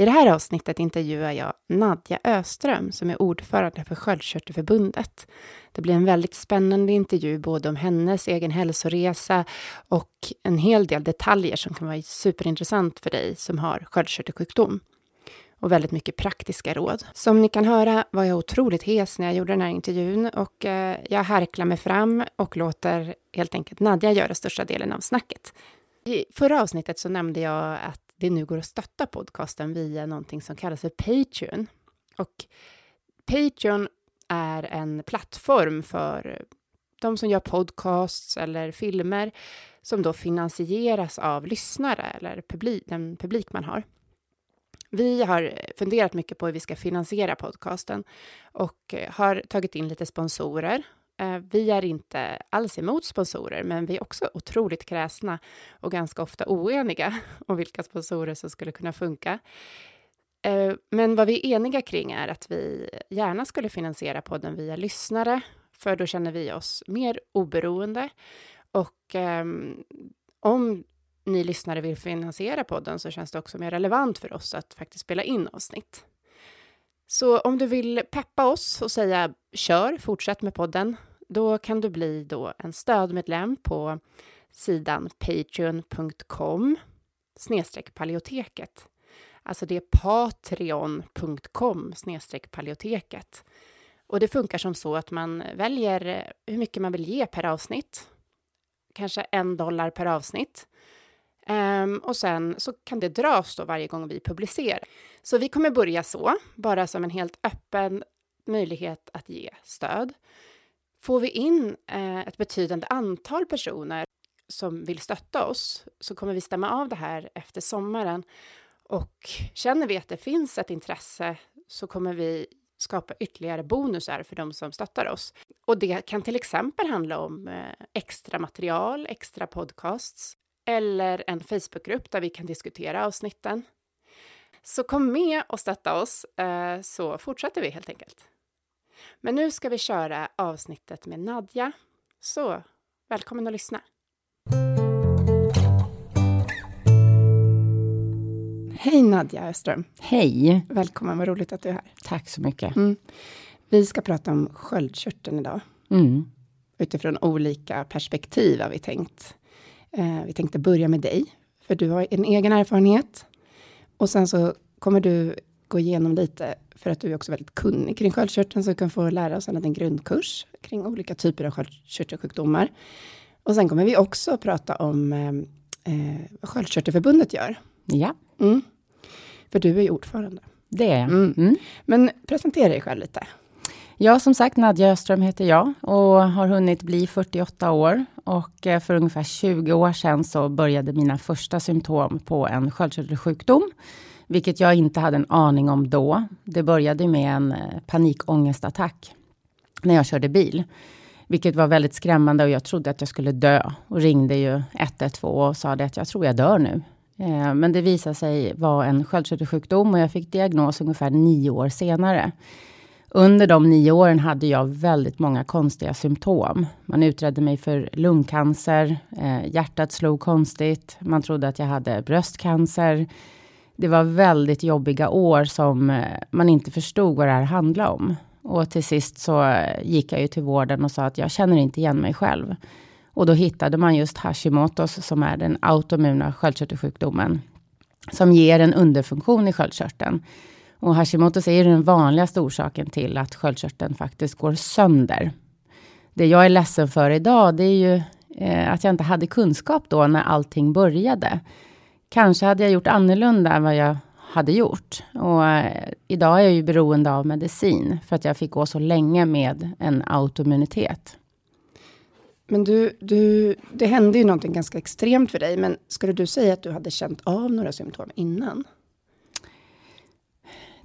I det här avsnittet intervjuar jag Nadja Öström som är ordförande för Sköldkörtelförbundet. Det blir en väldigt spännande intervju både om hennes egen hälsoresa och en hel del detaljer som kan vara superintressant för dig som har sköldkörtelsjukdom. Och väldigt mycket praktiska råd. Som ni kan höra var jag otroligt hes när jag gjorde den här intervjun och eh, jag harklar mig fram och låter helt enkelt Nadja göra största delen av snacket. I förra avsnittet så nämnde jag att det nu går att stötta podcasten via någonting som kallas för Patreon. Och Patreon är en plattform för de som gör podcasts eller filmer som då finansieras av lyssnare eller publik, den publik man har. Vi har funderat mycket på hur vi ska finansiera podcasten och eh, har tagit in lite sponsorer Eh, vi är inte alls emot sponsorer, men vi är också otroligt kräsna och ganska ofta oeniga om vilka sponsorer som skulle kunna funka. Eh, men vad vi är eniga kring är att vi gärna skulle finansiera podden via lyssnare, för då känner vi oss mer oberoende. Och ehm, om ni lyssnare vill finansiera podden så känns det också mer relevant för oss att faktiskt spela in avsnitt. Så om du vill peppa oss och säga kör, fortsätt med podden, då kan du bli då en stödmedlem på sidan patreon.com snedstreck paleoteket. Alltså det är patreon.com snedstreck paleoteket. Och det funkar som så att man väljer eh, hur mycket man vill ge per avsnitt. Kanske en dollar per avsnitt. Um, och sen så kan det dras då varje gång vi publicerar. Så vi kommer börja så, bara som en helt öppen möjlighet att ge stöd. Får vi in eh, ett betydande antal personer som vill stötta oss så kommer vi stämma av det här efter sommaren. Och känner vi att det finns ett intresse så kommer vi skapa ytterligare bonusar för de som stöttar oss. Och det kan till exempel handla om eh, extra material, extra podcasts eller en Facebookgrupp där vi kan diskutera avsnitten. Så kom med och stötta oss eh, så fortsätter vi helt enkelt. Men nu ska vi köra avsnittet med Nadja. Så välkommen att lyssna. Hej Nadja Öström. Hej. Välkommen, vad roligt att du är här. Tack så mycket. Mm. Vi ska prata om sköldkörteln idag. Mm. Utifrån olika perspektiv har vi tänkt. Eh, vi tänkte börja med dig, för du har en egen erfarenhet. Och sen så kommer du gå igenom lite, för att du är också väldigt kunnig kring sköldkörteln, så du kan få lära oss en liten grundkurs kring olika typer av sköldkörtelsjukdomar. Och sen kommer vi också prata om eh, eh vad Sköldkörtelförbundet gör. Ja. Mm. För du är ju ordförande. Det är jag. Mm. Mm. Men presentera dig själv lite. Ja, som sagt, Nadja Öström heter jag och har hunnit bli 48 år. Och eh, för ungefär 20 år sedan så började mina första symptom på en sköldkörtelsjukdom. Vilket jag inte hade en aning om då. Det började med en eh, panikångestattack när jag körde bil. Vilket var väldigt skrämmande och jag trodde att jag skulle dö. Och ringde ju 112 och sa att jag tror jag dör nu. Eh, men det visade sig vara en sköldkörtelsjukdom och jag fick diagnos ungefär nio år senare. Under de nio åren hade jag väldigt många konstiga symptom. Man utredde mig för lungcancer, eh, hjärtat slog konstigt, man trodde att jag hade bröstcancer. Det var väldigt jobbiga år som eh, man inte förstod vad det här handlade om. Och till sist så eh, gick jag ju till vården och sa att jag känner inte igen mig själv. Och då hittade man just Hashimotos som är den autoimmuna sköldkörtelsjukdomen. Som ger en underfunktion i sköldkörteln. Och Hashimotos är den vanligaste orsaken till att sköldkörteln faktiskt går sönder. Det jag är ledsen för idag, det är ju eh, att jag inte hade kunskap då när allting började. Kanske hade jag gjort annorlunda än vad jag hade gjort. Och eh, idag är jag ju beroende av medicin för att jag fick gå så länge med en autoimmunitet. Men du, du, det hände ju någonting ganska extremt för dig, men skulle du säga att du hade känt av några symptom innan?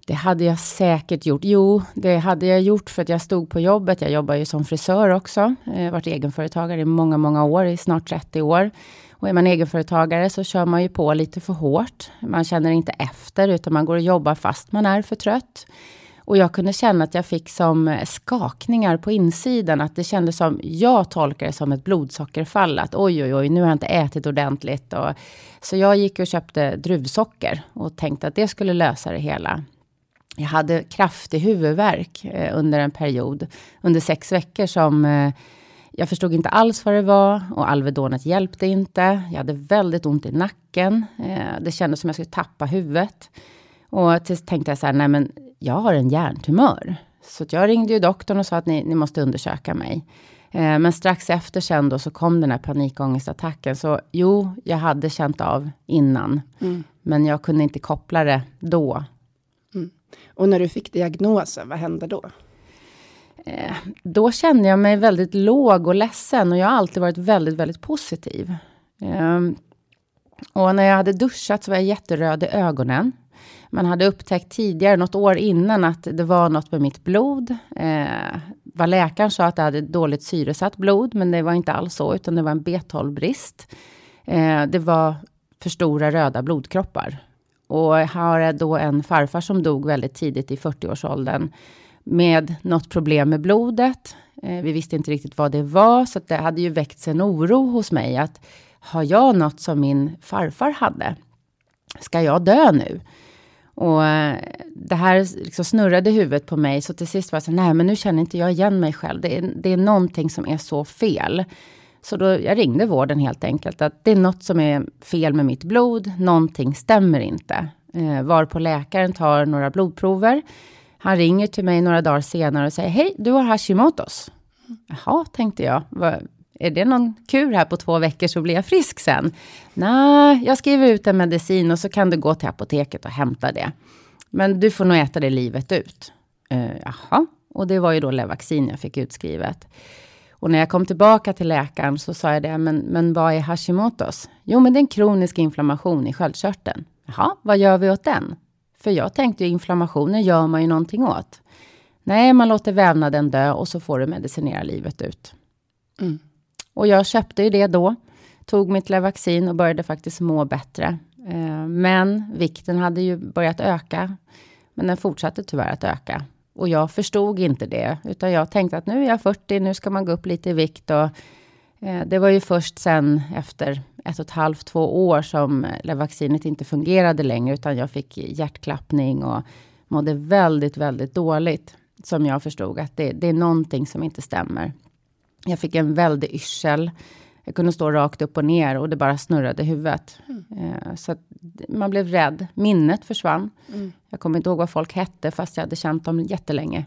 Det hade jag säkert gjort. Jo, det hade jag gjort för att jag stod på jobbet. Jag jobbar ju som frisör också. Jag har varit egenföretagare i många, många år, i snart 30 år. Och är man egenföretagare så kör man ju på lite för hårt. Man känner inte efter, utan man går och jobbar fast man är för trött. Och jag kunde känna att jag fick som skakningar på insidan. Att det kändes som, jag tolkar det som ett blodsockerfall. Att oj, oj, oj, nu har jag inte ätit ordentligt. Och, så jag gick och köpte druvsocker och tänkte att det skulle lösa det hela. Jag hade kraftig huvudvärk eh, under en period, under sex veckor som eh, jag förstod inte alls vad det var och Alvedonet hjälpte inte. Jag hade väldigt ont i nacken. Eh, det kändes som jag skulle tappa huvudet. Och till tänkte jag så här, nej men jag har en hjärntumör. Så jag ringde ju doktorn och sa att ni, ni måste undersöka mig. Eh, men strax efter sen då så kom den här panikångestattacken. Så jo, jag hade känt av innan. Mm. Men jag kunde inte koppla det då. Mm. Och när du fick diagnosen, vad hände då? Eh, då kände jag mig väldigt låg och ledsen och jag har alltid varit väldigt, väldigt positiv. Ehm, och när jag hade duschat så var jag jätteröd i ögonen. Man hade upptäckt tidigare, något år innan, att det var något med mitt blod. Eh, vad läkaren sa att jag hade dåligt syresatt blod, men det var inte alls så, utan det var en B12-brist. Eh, det var för stora röda blodkroppar. Och jag har då en farfar som dog väldigt tidigt i 40-årsåldern med något problem med blodet. Eh, vi visste inte riktigt vad det var, så det hade ju väckts en oro hos mig att har jag något som min farfar hade? Ska jag dö nu? Och eh, det här liksom snurrade i huvudet på mig, så till sist var jag så nej men nu känner inte jag igen mig själv. Det är, det är någonting som är så fel. Så då, jag ringde vården helt enkelt, att det är något som är fel med mitt blod, någonting stämmer inte. Eh, var på läkaren tar några blodprover. Han ringer till mig några dagar senare och säger, hej, du har Hashimotos. Jaha, tänkte jag. Är det någon kur här på två veckor så blir jag frisk sen? Nej, jag skriver ut en medicin och så kan du gå till apoteket och hämta det. Men du får nog äta det livet ut. Uh, jaha, och det var ju då Levaxin jag fick utskrivet. Och när jag kom tillbaka till läkaren så sa jag det, men, men vad är Hashimotos? Jo, men det är en kronisk inflammation i sköldkörteln. Jaha, vad gör vi åt den? För jag tänkte ju inflammationer gör man ju någonting åt. Nej, man låter vävnaden dö och så får du medicinera livet ut. Mm. Och jag köpte ju det då. Tog mitt Levaxin och började faktiskt må bättre. Eh, men vikten hade ju börjat öka. Men den fortsatte tyvärr att öka. Och jag förstod inte det, utan jag tänkte att nu är jag 40, nu ska man gå upp lite i vikt. Och, det var ju först sen efter ett och ett halvt, två år som vaccinet inte fungerade längre, utan jag fick hjärtklappning och mådde väldigt, väldigt dåligt. Som jag förstod att det, det är någonting som inte stämmer. Jag fick en väldig yrsel. Jag kunde stå rakt upp och ner och det bara snurrade i huvudet. Mm. Eh, så man blev rädd. Minnet försvann. Mm. Jag kommer inte ihåg vad folk hette, fast jag hade känt dem jättelänge.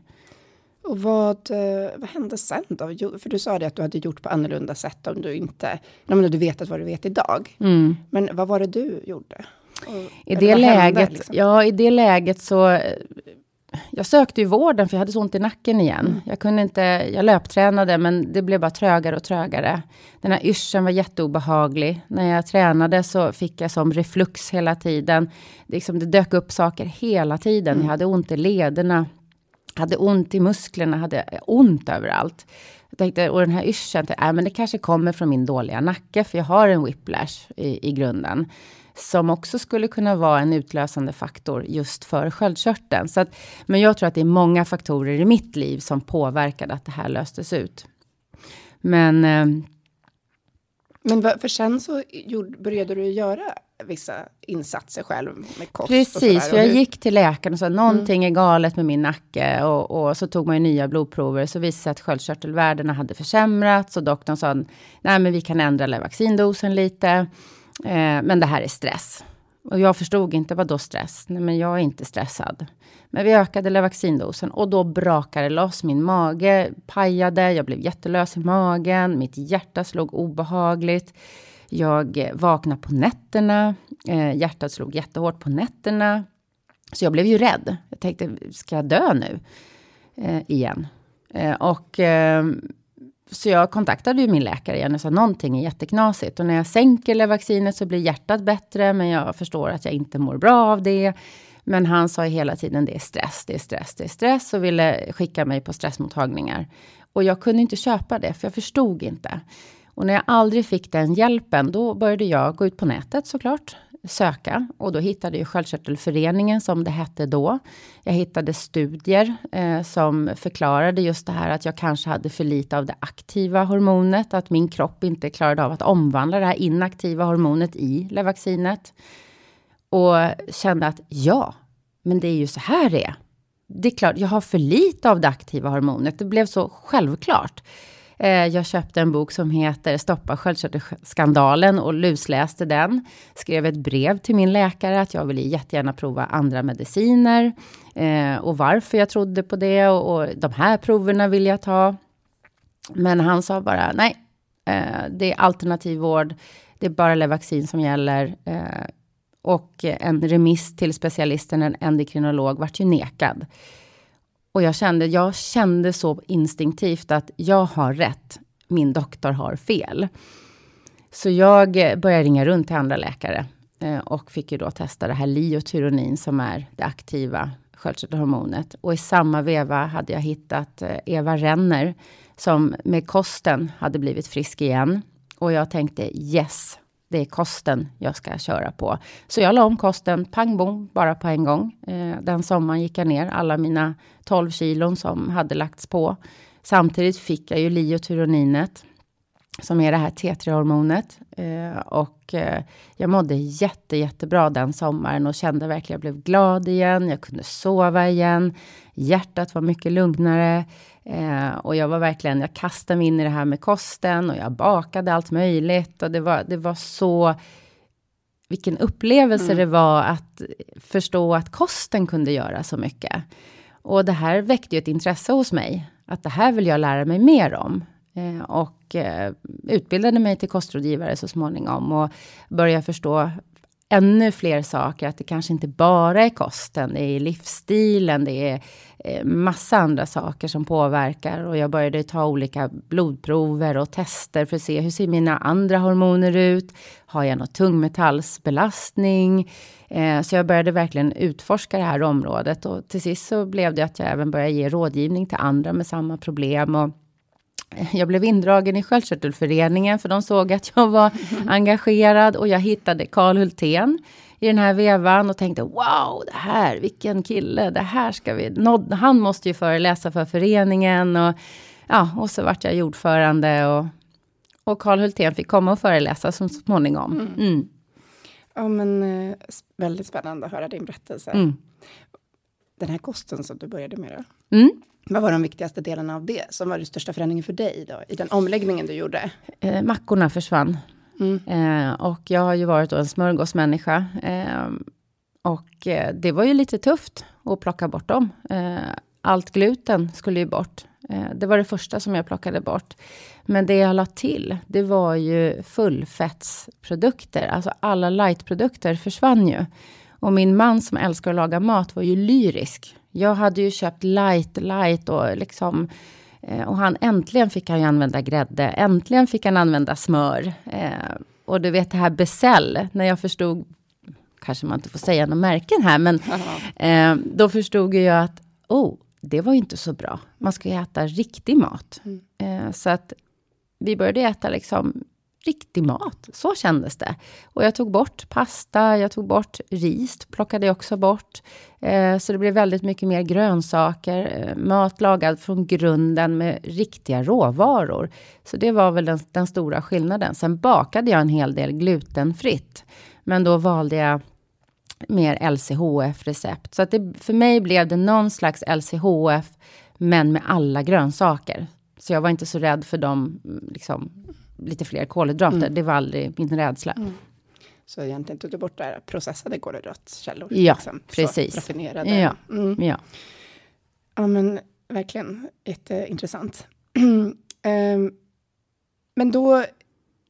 Och vad, eh, vad hände sen då? För du sa det att du hade gjort på annorlunda sätt om du inte, om du vetat vad du vet idag. Mm. Men vad var det du gjorde? Och, I det läget, hände, liksom? ja i det läget så jag sökte ju vården för jag hade så ont i nacken igen. Mm. Jag kunde inte, jag löptränade men det blev bara trögare och trögare. Den här yrseln var jätteobehaglig. När jag tränade så fick jag som reflux hela tiden. Det, liksom, det dök upp saker hela tiden. Mm. Jag hade ont i lederna, hade ont i musklerna, hade ont överallt. Jag tänkte, och den här yrseln, äh, men det kanske kommer från min dåliga nacke, för jag har en whiplash i, i grunden som också skulle kunna vara en utlösande faktor just för sköldkörteln. Så att, men jag tror att det är många faktorer i mitt liv som påverkade att det här löstes ut. Men... Eh, men för sen så började du göra vissa insatser själv med kost Precis, för jag gick till läkaren och sa någonting mm. är galet med min nacke. Och, och, så tog man ju nya blodprover. Så visade sig att sköldkörtelvärdena hade försämrats. Och doktorn sa, nej men vi kan ändra vaccindosen lite. Eh, men det här är stress. Och jag förstod inte, vad då stress? Nej, men jag är inte stressad. Men vi ökade vaccindosen och då brakade det loss. Min mage pajade, jag blev jättelös i magen, mitt hjärta slog obehagligt. Jag eh, vaknade på nätterna, eh, hjärtat slog jättehårt på nätterna. Så jag blev ju rädd. Jag tänkte, ska jag dö nu? Eh, igen. Eh, och ehm, så jag kontaktade ju min läkare igen och sa någonting är jätteknasigt. Och när jag sänker Levaxinet så blir hjärtat bättre, men jag förstår att jag inte mår bra av det. Men han sa hela tiden det är stress, det är stress, det är stress och ville skicka mig på stressmottagningar. Och jag kunde inte köpa det, för jag förstod inte. Och när jag aldrig fick den hjälpen, då började jag gå ut på nätet såklart söka och då hittade jag Sköldkörtelföreningen som det hette då. Jag hittade studier eh, som förklarade just det här att jag kanske hade för lite av det aktiva hormonet, att min kropp inte klarade av att omvandla det här inaktiva hormonet i Levaxinet. Och kände att ja, men det är ju så här det är. Det är klart, jag har för lite av det aktiva hormonet. Det blev så självklart. Eh, jag köpte en bok som heter Stoppa sköldkörtelskandalen och lusläste den. Skrev ett brev till min läkare att jag ville jättegärna prova andra mediciner. Eh, och varför jag trodde på det och, och de här proverna vill jag ta. Men han sa bara nej, eh, det är alternativ vård. Det är bara Levaxin som gäller. och en remiss till specialisten, en endokrinolog, vart ju nekad. Och jag kände, jag kände så instinktivt att jag har rätt, min doktor har fel. Så jag eh, började ringa runt till andra läkare. Eh, och fick ju då testa det här liotyronin som är det aktiva sköldkörtelhormonet. Och i samma veva hade jag hittat eh, Eva Renner som med kosten hade blivit frisk igen. Och jag tänkte yes, det är kosten jag ska köra på. Så jag la om kosten, pang bom, bara på en gång. Eh, den sommaren gick jag ner alla mina 12 kilon som hade lagts på. Samtidigt fick jag ju liotyroninet som är det här T3-hormonet. Eh, och eh, jag mådde jätte, jättebra den sommaren och kände verkligen att jag blev glad igen. Jag kunde sova igen. Hjärtat var mycket lugnare. Eh, och jag var verkligen, jag kastade mig in i det här med kosten och jag bakade allt möjligt. Och det var, det var så, vilken upplevelse mm. det var att förstå att kosten kunde göra så mycket. Och det här väckte ju ett intresse hos mig. Att det här vill jag lära mig mer om. Eh, och eh, utbildade mig till kostrådgivare så småningom och började förstå ännu fler saker. Att det kanske inte bara är kosten, det är livsstilen, det är eh, massa andra saker som påverkar. Och jag började ta olika blodprover och tester för att se hur ser mina andra hormoner ut? Har jag någon tungmetallsbelastning? Eh, så jag började verkligen utforska det här området och till sist så blev det att jag även började ge rådgivning till andra med samma problem. Och jag blev indragen i Sköldkörtelföreningen för de såg att jag var engagerad och jag hittade Karl Hultén i den här vevan och tänkte wow, det här, vilken kille, det här ska vi, han måste ju föreläsa för föreningen och ja, och så vart jag ordförande och, och Karl Hultén fick komma och föreläsa så småningom. Mm. Mm. Ja, men eh, väldigt spännande att höra din berättelse. Mm. Den här kosten som du började med då? Mm. Vad var de viktigaste delarna av det, som var den största förändringen för dig då, i den omläggningen du gjorde? Eh, mackorna försvann. Mm. Eh, och jag har ju varit en smörgåsmänniska. Eh, och eh, det var ju lite tufft att plocka bort dem. Eh, allt gluten skulle ju bort. Eh, det var det första som jag plockade bort. Men det jag la till, det var ju fullfettsprodukter. Alltså alla lightprodukter försvann ju. Och min man som älskar att laga mat var ju lyrisk. Jag hade ju köpt light, light och liksom eh, och han äntligen fick han ju använda grädde. Äntligen fick han använda smör. Eh, och du vet det här Becell, när jag förstod, kanske man inte får säga några märken här, men eh, då förstod jag att, oh, det var ju inte så bra. Man ska ju äta riktig mat. Mm. Eh, så att vi började äta liksom riktig mat. Så kändes det. Och jag tog bort pasta, jag tog bort ris, plockade jag också bort. Eh, så det blev väldigt mycket mer grönsaker, eh, mat lagad från grunden med riktiga råvaror. Så det var väl den, den stora skillnaden. Sen bakade jag en hel del glutenfritt. Men då valde jag mer LCHF-recept. Så att det, för mig blev det någon slags LCHF, men med alla grönsaker. Så jag var inte så rädd för de liksom, lite fler kolhydrater. Mm. Det var aldrig min rädsla. Mm. Så egentligen tog du bort där processade kolhydratkällor? Ja, liksom, precis. raffinerade. Ja, mm. ja. ja, men verkligen jätteintressant. um, men då,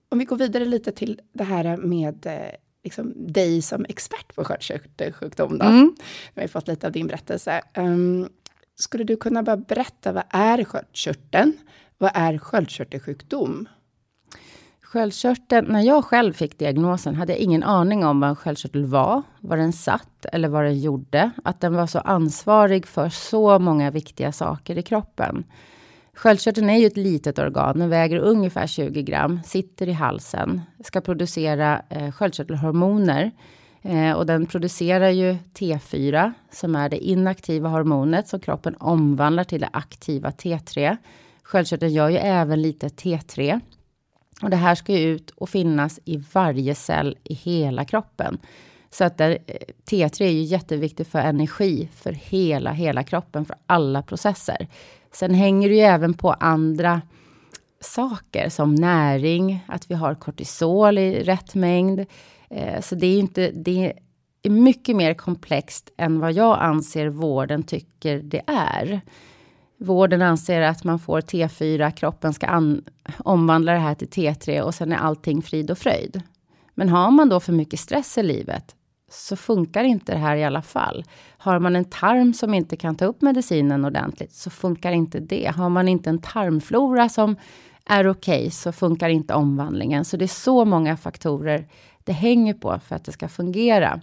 om vi går vidare lite till det här med eh, liksom, dig som expert på sköldkörtelsjukdom. Då. Mm. Vi har fått lite av din berättelse. Um, skulle du kunna bara berätta, vad är sköldkörteln? Vad är sköldkörtelsjukdom? Sköldkörteln, när jag själv fick diagnosen hade jag ingen aning om vad en sköldkörtel var, var den satt eller vad den gjorde. Att den var så ansvarig för så många viktiga saker i kroppen. Sköldkörteln är ju ett litet organ, den väger ungefär 20 gram, sitter i halsen, ska producera eh, sköldkörtelhormoner. Eh, och den producerar ju T4, som är det inaktiva hormonet som kroppen omvandlar till det aktiva T3. Sköldkörteln gör ju även lite T3 och det här ska ju ut och finnas i varje cell i hela kroppen. Så att där, eh, T3 är ju jätteviktigt för energi för hela, hela kroppen, för alla processer. Sen hänger det ju även på andra saker som näring, att vi har kortisol i rätt mängd. Eh, så det är inte, det är mycket mer komplext än vad jag anser vården tycker det är. Vården anser att man får T4, kroppen ska omvandla det här till T3 och sen är allting frid och fröjd. Men har man då för mycket stress i livet så funkar inte det här i alla fall. Har man en tarm som inte kan ta upp medicinen ordentligt så funkar inte det. Har man inte en tarmflora som är okej okay, så funkar inte omvandlingen. Så det är så många faktorer det hänger på för att det ska fungera.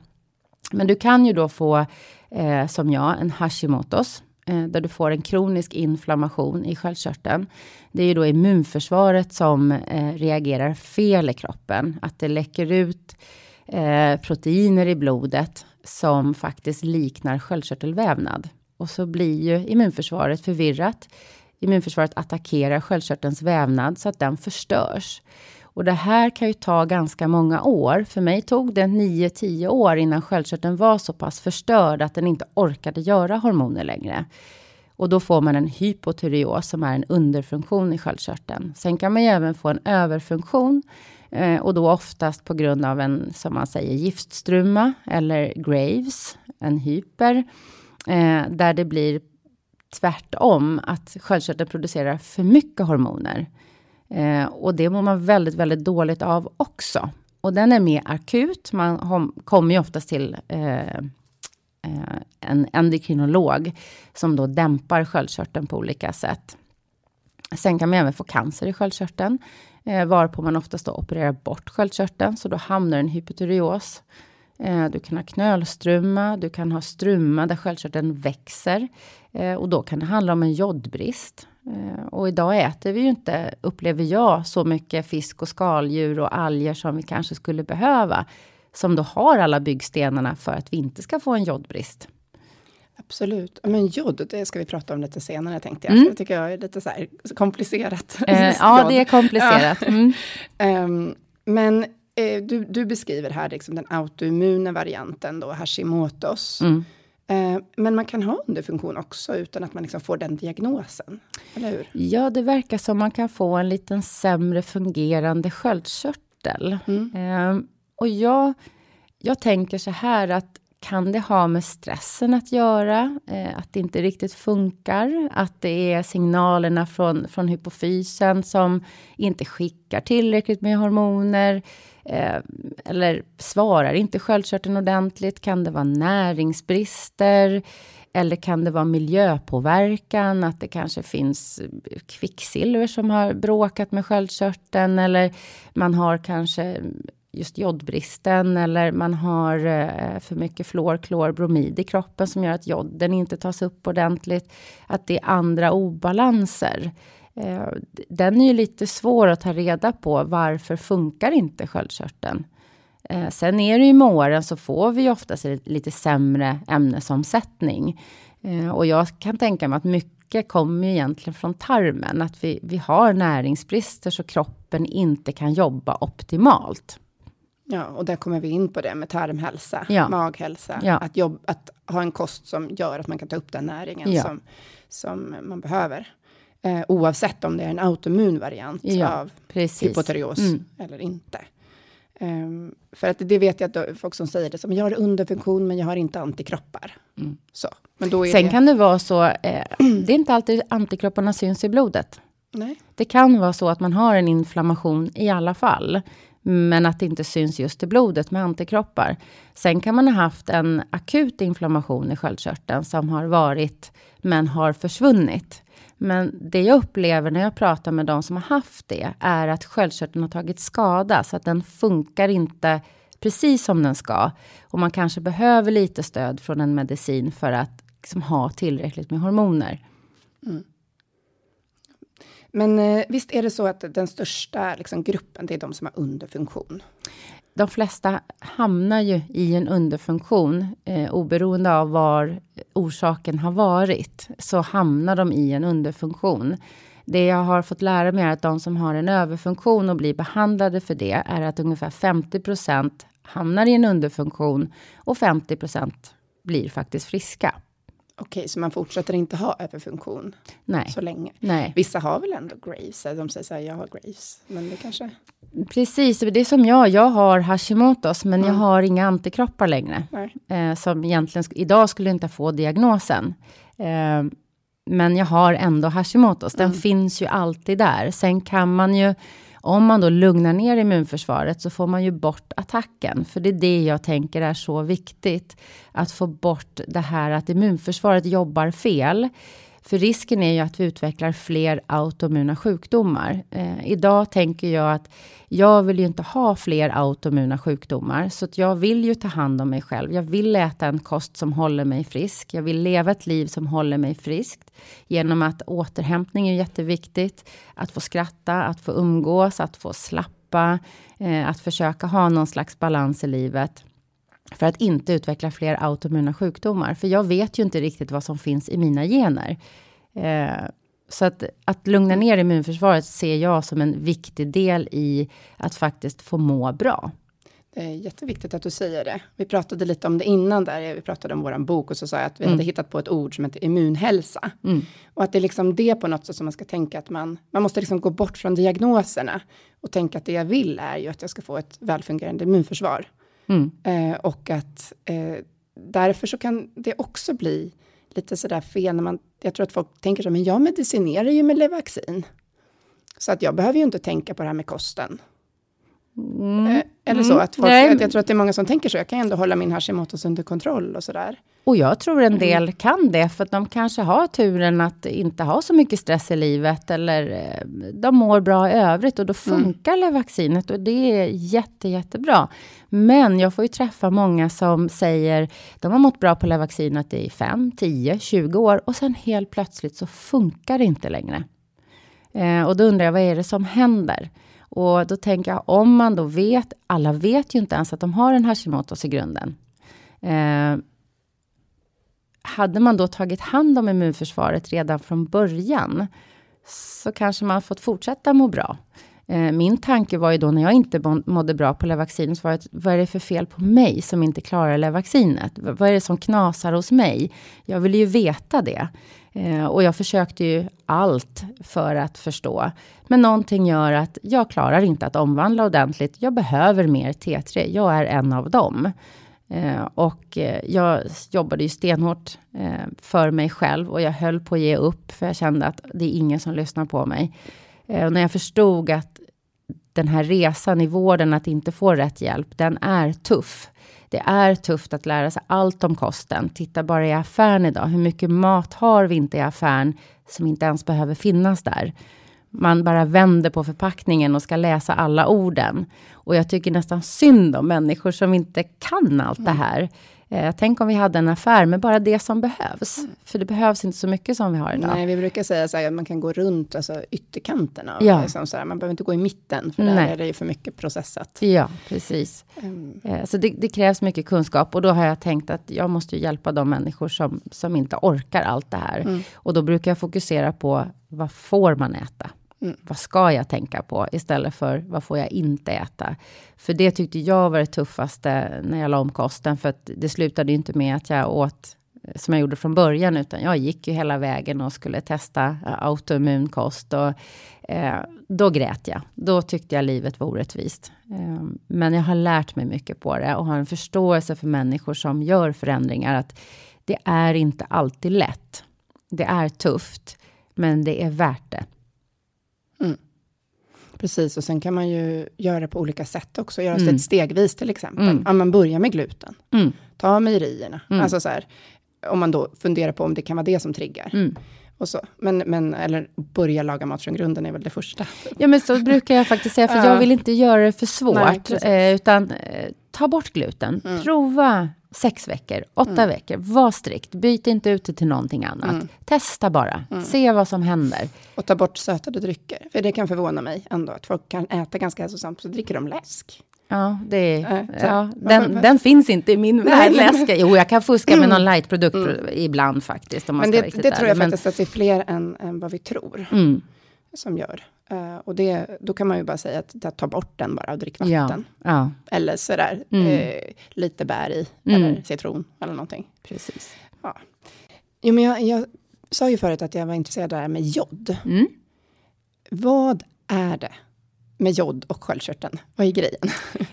Men du kan ju då få, eh, som jag, en Hashimotos, Eh, där du får en kronisk inflammation i sköldkörteln. Det är ju då immunförsvaret som eh, reagerar fel i kroppen. Att det läcker ut eh, proteiner i blodet som faktiskt liknar sköldkörtelvävnad. Och så blir ju immunförsvaret förvirrat. Immunförsvaret attackerar sköldkörtelns vävnad så att den förstörs. Och det här kan ju ta ganska många år. För mig tog det 9-10 år innan sköldkörteln var så pass förstörd att den inte orkade göra hormoner längre. Och då får man en hypotyreos som är en underfunktion i sköldkörteln. Sen kan man ju även få en överfunktion eh, och då oftast på grund av en, som man säger, giftstruma eller Graves, en hyper, eh, där det blir tvärtom, att sköldkörteln producerar för mycket hormoner. Eh, och det mår man väldigt, väldigt dåligt av också. Och den är mer akut. Man kommer ju oftast till eh, eh, en endokrinolog som då dämpar sköldkörteln på olika sätt. Sen kan man även få cancer i sköldkörteln, eh, varpå man oftast då opererar bort sköldkörteln, så då hamnar en hypotyreos. Eh, du kan ha knölstruma, du kan ha struma där sköldkörteln växer. Eh, och då kan det handla om en jodbrist. Eh, och idag äter vi ju inte, upplever jag, så mycket fisk och skaldjur och alger som vi kanske skulle behöva. Som då har alla byggstenarna för att vi inte ska få en jodbrist. Absolut. Men jod, det ska vi prata om lite senare tänkte jag. Mm. Det tycker jag är lite så komplicerat. Eh, ja, det är komplicerat. Mm. um, men eh, du, du, beskriver här liksom den autoimmuna varianten då, Hashimotos. Mm. Eh, men man kan ha underfunktion också utan att man liksom får den diagnosen, eller hur? Ja, det verkar som man kan få en liten sämre fungerande sköldkörtel. Mm. Eh, och jag, jag tänker så här att kan det ha med stressen att göra? Eh, att det inte riktigt funkar? Att det är signalerna från, från hypofysen som inte skickar tillräckligt med hormoner? Eh, eller svarar inte sköldkörteln ordentligt? Kan det vara näringsbrister? Eller kan det vara miljöpåverkan, att det kanske finns kvicksilver som har bråkat med sköldkörteln eller man har kanske just jodbristen eller man har eh, för mycket fluor, klor, bromid i kroppen som gör att joden inte tas upp ordentligt. Att det är andra obalanser. Eh, den är ju lite svår att ta reda på. Varför funkar inte sköldkörteln? Eh, sen är det ju med åren så får vi oftast lite sämre ämnesomsättning. Eh, och jag kan tänka mig att mycket kommer egentligen från tarmen. Att vi, vi har näringsbrister så kroppen inte kan jobba optimalt. Ja, och där kommer vi in på det med tarmhälsa, ja. maghälsa. Ja. Att, jobb, att ha en kost som gör att man kan ta upp den näringen ja. som, som man behöver. Eh, oavsett om det är en autoimmun variant ja, av precis. hypotyreos mm. eller inte. Um, för att det vet jag att då, folk som säger det, som jag har underfunktion men jag har inte antikroppar. Mm. Så, men då Sen det... kan det vara så, eh, det är inte alltid antikropparna syns i blodet. Nej. Det kan vara så att man har en inflammation i alla fall, men att det inte syns just i blodet med antikroppar. Sen kan man ha haft en akut inflammation i sköldkörteln som har varit, men har försvunnit. Men det jag upplever när jag pratar med de som har haft det är att sköldkörteln har tagit skada så att den funkar inte precis som den ska. Och man kanske behöver lite stöd från en medicin för att liksom, ha tillräckligt med hormoner. Mm. Men eh, visst är det så att den största liksom, gruppen, det är de som har underfunktion? De flesta hamnar ju i en underfunktion. Eh, oberoende av var orsaken har varit, så hamnar de i en underfunktion. Det jag har fått lära mig är att de som har en överfunktion och blir behandlade för det, är att ungefär 50% hamnar i en underfunktion och 50% blir faktiskt friska. Okej, så man fortsätter inte ha överfunktion Nej. så länge? Nej. Vissa har väl ändå Graves? De säger så här, jag har Graves. Men det kanske... Precis, det är som jag. Jag har Hashimotos, men mm. jag har inga antikroppar längre. Eh, som egentligen, idag skulle inte få diagnosen. Eh, men jag har ändå Hashimotos. Den mm. finns ju alltid där. Sen kan man ju om man då lugnar ner immunförsvaret så får man ju bort attacken. För det är det jag tänker är så viktigt. Att få bort det här att immunförsvaret jobbar fel. För risken är ju att vi utvecklar fler autoimmuna sjukdomar. Eh, idag tänker jag att jag vill ju inte ha fler autoimmuna sjukdomar, så att jag vill ju ta hand om mig själv. Jag vill äta en kost som håller mig frisk. Jag vill leva ett liv som håller mig friskt genom att återhämtning är jätteviktigt. Att få skratta, att få umgås, att få slappa, eh, att försöka ha någon slags balans i livet för att inte utveckla fler autoimmuna sjukdomar. För jag vet ju inte riktigt vad som finns i mina gener. Eh, så att, att lugna ner immunförsvaret ser jag som en viktig del i att faktiskt få må bra. Det är jätteviktigt att du säger det. Vi pratade lite om det innan där, vi pratade om våran bok och så sa jag att vi mm. hade hittat på ett ord som heter immunhälsa. Mm. Och att det är liksom det på något sätt som man ska tänka att man, man måste liksom gå bort från diagnoserna och tänka att det jag vill är ju att jag ska få ett välfungerande immunförsvar. Mm. Eh, och att eh, därför så kan det också bli lite sådär fel när man, jag tror att folk tänker så, men jag medicinerar ju med Levaxin. Så att jag behöver ju inte tänka på det här med kosten. Mm. Eh, eller så, mm. att folk, att jag tror att det är många som tänker så, jag kan ändå hålla min Hashimoto's under kontroll och sådär. Och jag tror en del mm. kan det, för att de kanske har turen att inte ha så mycket stress i livet, eller eh, de mår bra i övrigt, och då mm. funkar mm. vaccinet och det är jätte, jättebra. Men jag får ju träffa många som säger, de har mått bra på Levaxinet i 5, 10, 20 år, och sen helt plötsligt så funkar det inte längre. Eh, och då undrar jag, vad är det som händer? Och då tänker jag, om man då vet, alla vet ju inte ens att de har en Hashimoto's i grunden. Eh, hade man då tagit hand om immunförsvaret redan från början, så kanske man fått fortsätta må bra. Eh, min tanke var ju då när jag inte mådde bra på Levaxin, så var det, vad är det för fel på mig som inte klarar Levaxinet? Vad är det som knasar hos mig? Jag ville ju veta det. Eh, och jag försökte ju allt för att förstå. Men någonting gör att jag klarar inte att omvandla ordentligt. Jag behöver mer T3. Jag är en av dem. Eh, och eh, jag jobbade ju stenhårt eh, för mig själv och jag höll på att ge upp för jag kände att det är ingen som lyssnar på mig. Eh, och när jag förstod att den här resan i vården, att inte få rätt hjälp, den är tuff. Det är tufft att lära sig allt om kosten. Titta bara i affären idag. Hur mycket mat har vi inte i affären som inte ens behöver finnas där? Man bara vänder på förpackningen och ska läsa alla orden. Och jag tycker nästan synd om människor som inte kan allt det här. Eh, tänk om vi hade en affär med bara det som behövs. Mm. För det behövs inte så mycket som vi har idag. Nej, vi brukar säga så här, att man kan gå runt alltså, ytterkanterna. Ja. Liksom så här, man behöver inte gå i mitten, för där är det ju för mycket processat. Ja, precis. Mm. Eh, så det, det, krävs mycket kunskap. Och då har jag tänkt att jag måste hjälpa de människor som, som inte orkar allt det här. Mm. Och då brukar jag fokusera på, vad får man äta? Mm. Vad ska jag tänka på? Istället för vad får jag inte äta? För det tyckte jag var det tuffaste när jag la om kosten. För att det slutade ju inte med att jag åt eh, som jag gjorde från början, utan jag gick ju hela vägen och skulle testa eh, autoimmun kost. Och, eh, då grät jag. Då tyckte jag livet var orättvist. Eh, men jag har lärt mig mycket på det och har en förståelse för människor som gör förändringar. Att det är inte alltid lätt. Det är tufft, men det är värt det. Precis, och sen kan man ju göra på olika sätt också. Göra mm. det stegvis till exempel. Mm. Ja, man börjar med gluten. Mm. Ta mejerierna. Mm. Alltså så här, om man då funderar på om det kan vara det som triggar. Mm. Och så. Men, men, eller börja laga mat från grunden är väl det första. Ja, men så brukar jag faktiskt säga, för jag vill inte göra det för svårt. Nej, eh, utan eh, ta bort gluten. Mm. Prova sex veckor, åtta mm. veckor. Var strikt. Byt inte ut det till någonting annat. Mm. Testa bara. Mm. Se vad som händer. Och ta bort sötade drycker. För det kan förvåna mig ändå. Att folk kan äta ganska hälsosamt, så dricker de läsk. Ja, det är, äh, ja, den, den finns inte i min värld, läska. Jo, jag kan fuska med någon mm. lightprodukt mm. ibland faktiskt. men det, det tror jag men, faktiskt att det är fler än, än vad vi tror. Som gör. Uh, och det, då kan man ju bara säga att, att ta bort den bara och drick vatten. Ja, ja. Eller sådär, mm. uh, lite bär i, mm. eller citron eller någonting. Precis. Ja. Jo, men jag, jag sa ju förut att jag var intresserad av det här med jod. Mm. Vad är det med jod och sköldkörteln? Vad är grejen?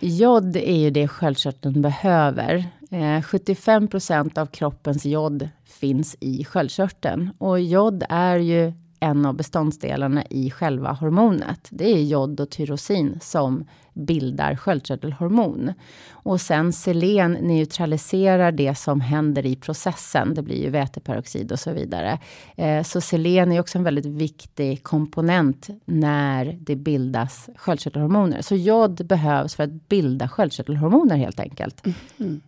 Jod är ju det sköldkörteln behöver. Eh, 75 procent av kroppens jod finns i sköldkörteln. Och jod är ju en av beståndsdelarna i själva hormonet. Det är jod och tyrosin som bildar sköldkörtelhormon. Och sen selen neutraliserar det som händer i processen. Det blir ju väteperoxid och så vidare. Eh, så selen är också en väldigt viktig komponent när det bildas sköldkörtelhormoner. Så jod behövs för att bilda sköldkörtelhormoner helt enkelt. Mm. mm.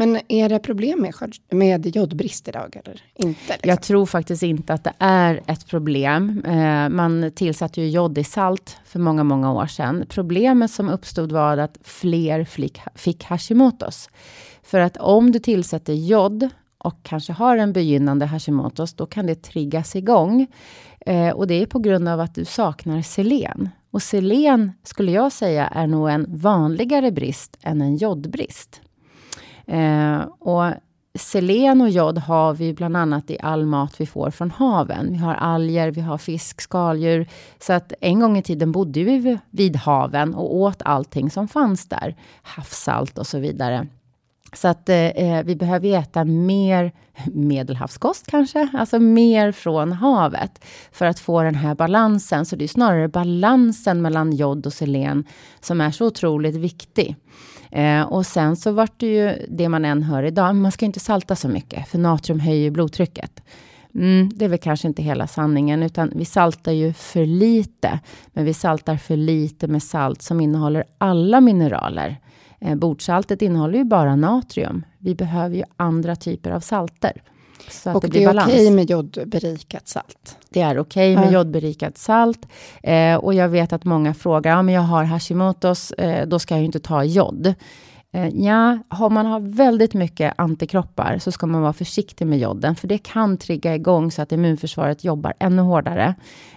Men är det problem med, med jodbrist idag eller inte? Liksom? Jag tror faktiskt inte att det är ett problem. Eh, man tillsatte ju jod i salt för många, många år sedan. Problemet som uppstod var att fler fick, fick Hashimotos. För att om du tillsätter jod och kanske har en begynnande Hashimotos, då kan det triggas igång. Eh, och det är på grund av att du saknar selen. Och selen skulle jag säga är nog en vanligare brist än en jodbrist. Eh, och selen och jod har vi bland annat i all mat vi får från haven. Vi har alger, vi har fisk, skaldjur. Så att en gång i tiden bodde vi vid haven och åt allting som fanns där. Havssalt och så vidare. Så att eh, eh vi behöver äta mer medelhavskost kanske, alltså mer från havet för att få den här balansen. Så det är snarare balansen mellan jod och selen som är så otroligt viktig. Eh, och sen så vart det ju det man än hör idag, man ska inte salta så mycket, för natrium höjer blodtrycket. Mm, det är väl kanske inte hela sanningen, utan vi saltar ju för lite. Men vi saltar för lite med salt som innehåller alla mineraler. Eh, bordsaltet innehåller ju bara natrium. Vi behöver ju andra typer av salter. Så och det, det är okej okay med jodberikat salt? Det är okej okay med ja. jodberikat salt. Eh, och jag vet att många frågar, ja men jag har Hashimotos, eh, då ska jag ju inte ta jod. Eh, ja, har man har väldigt mycket antikroppar så ska man vara försiktig med joden, för det kan trigga igång så att immunförsvaret jobbar ännu hårdare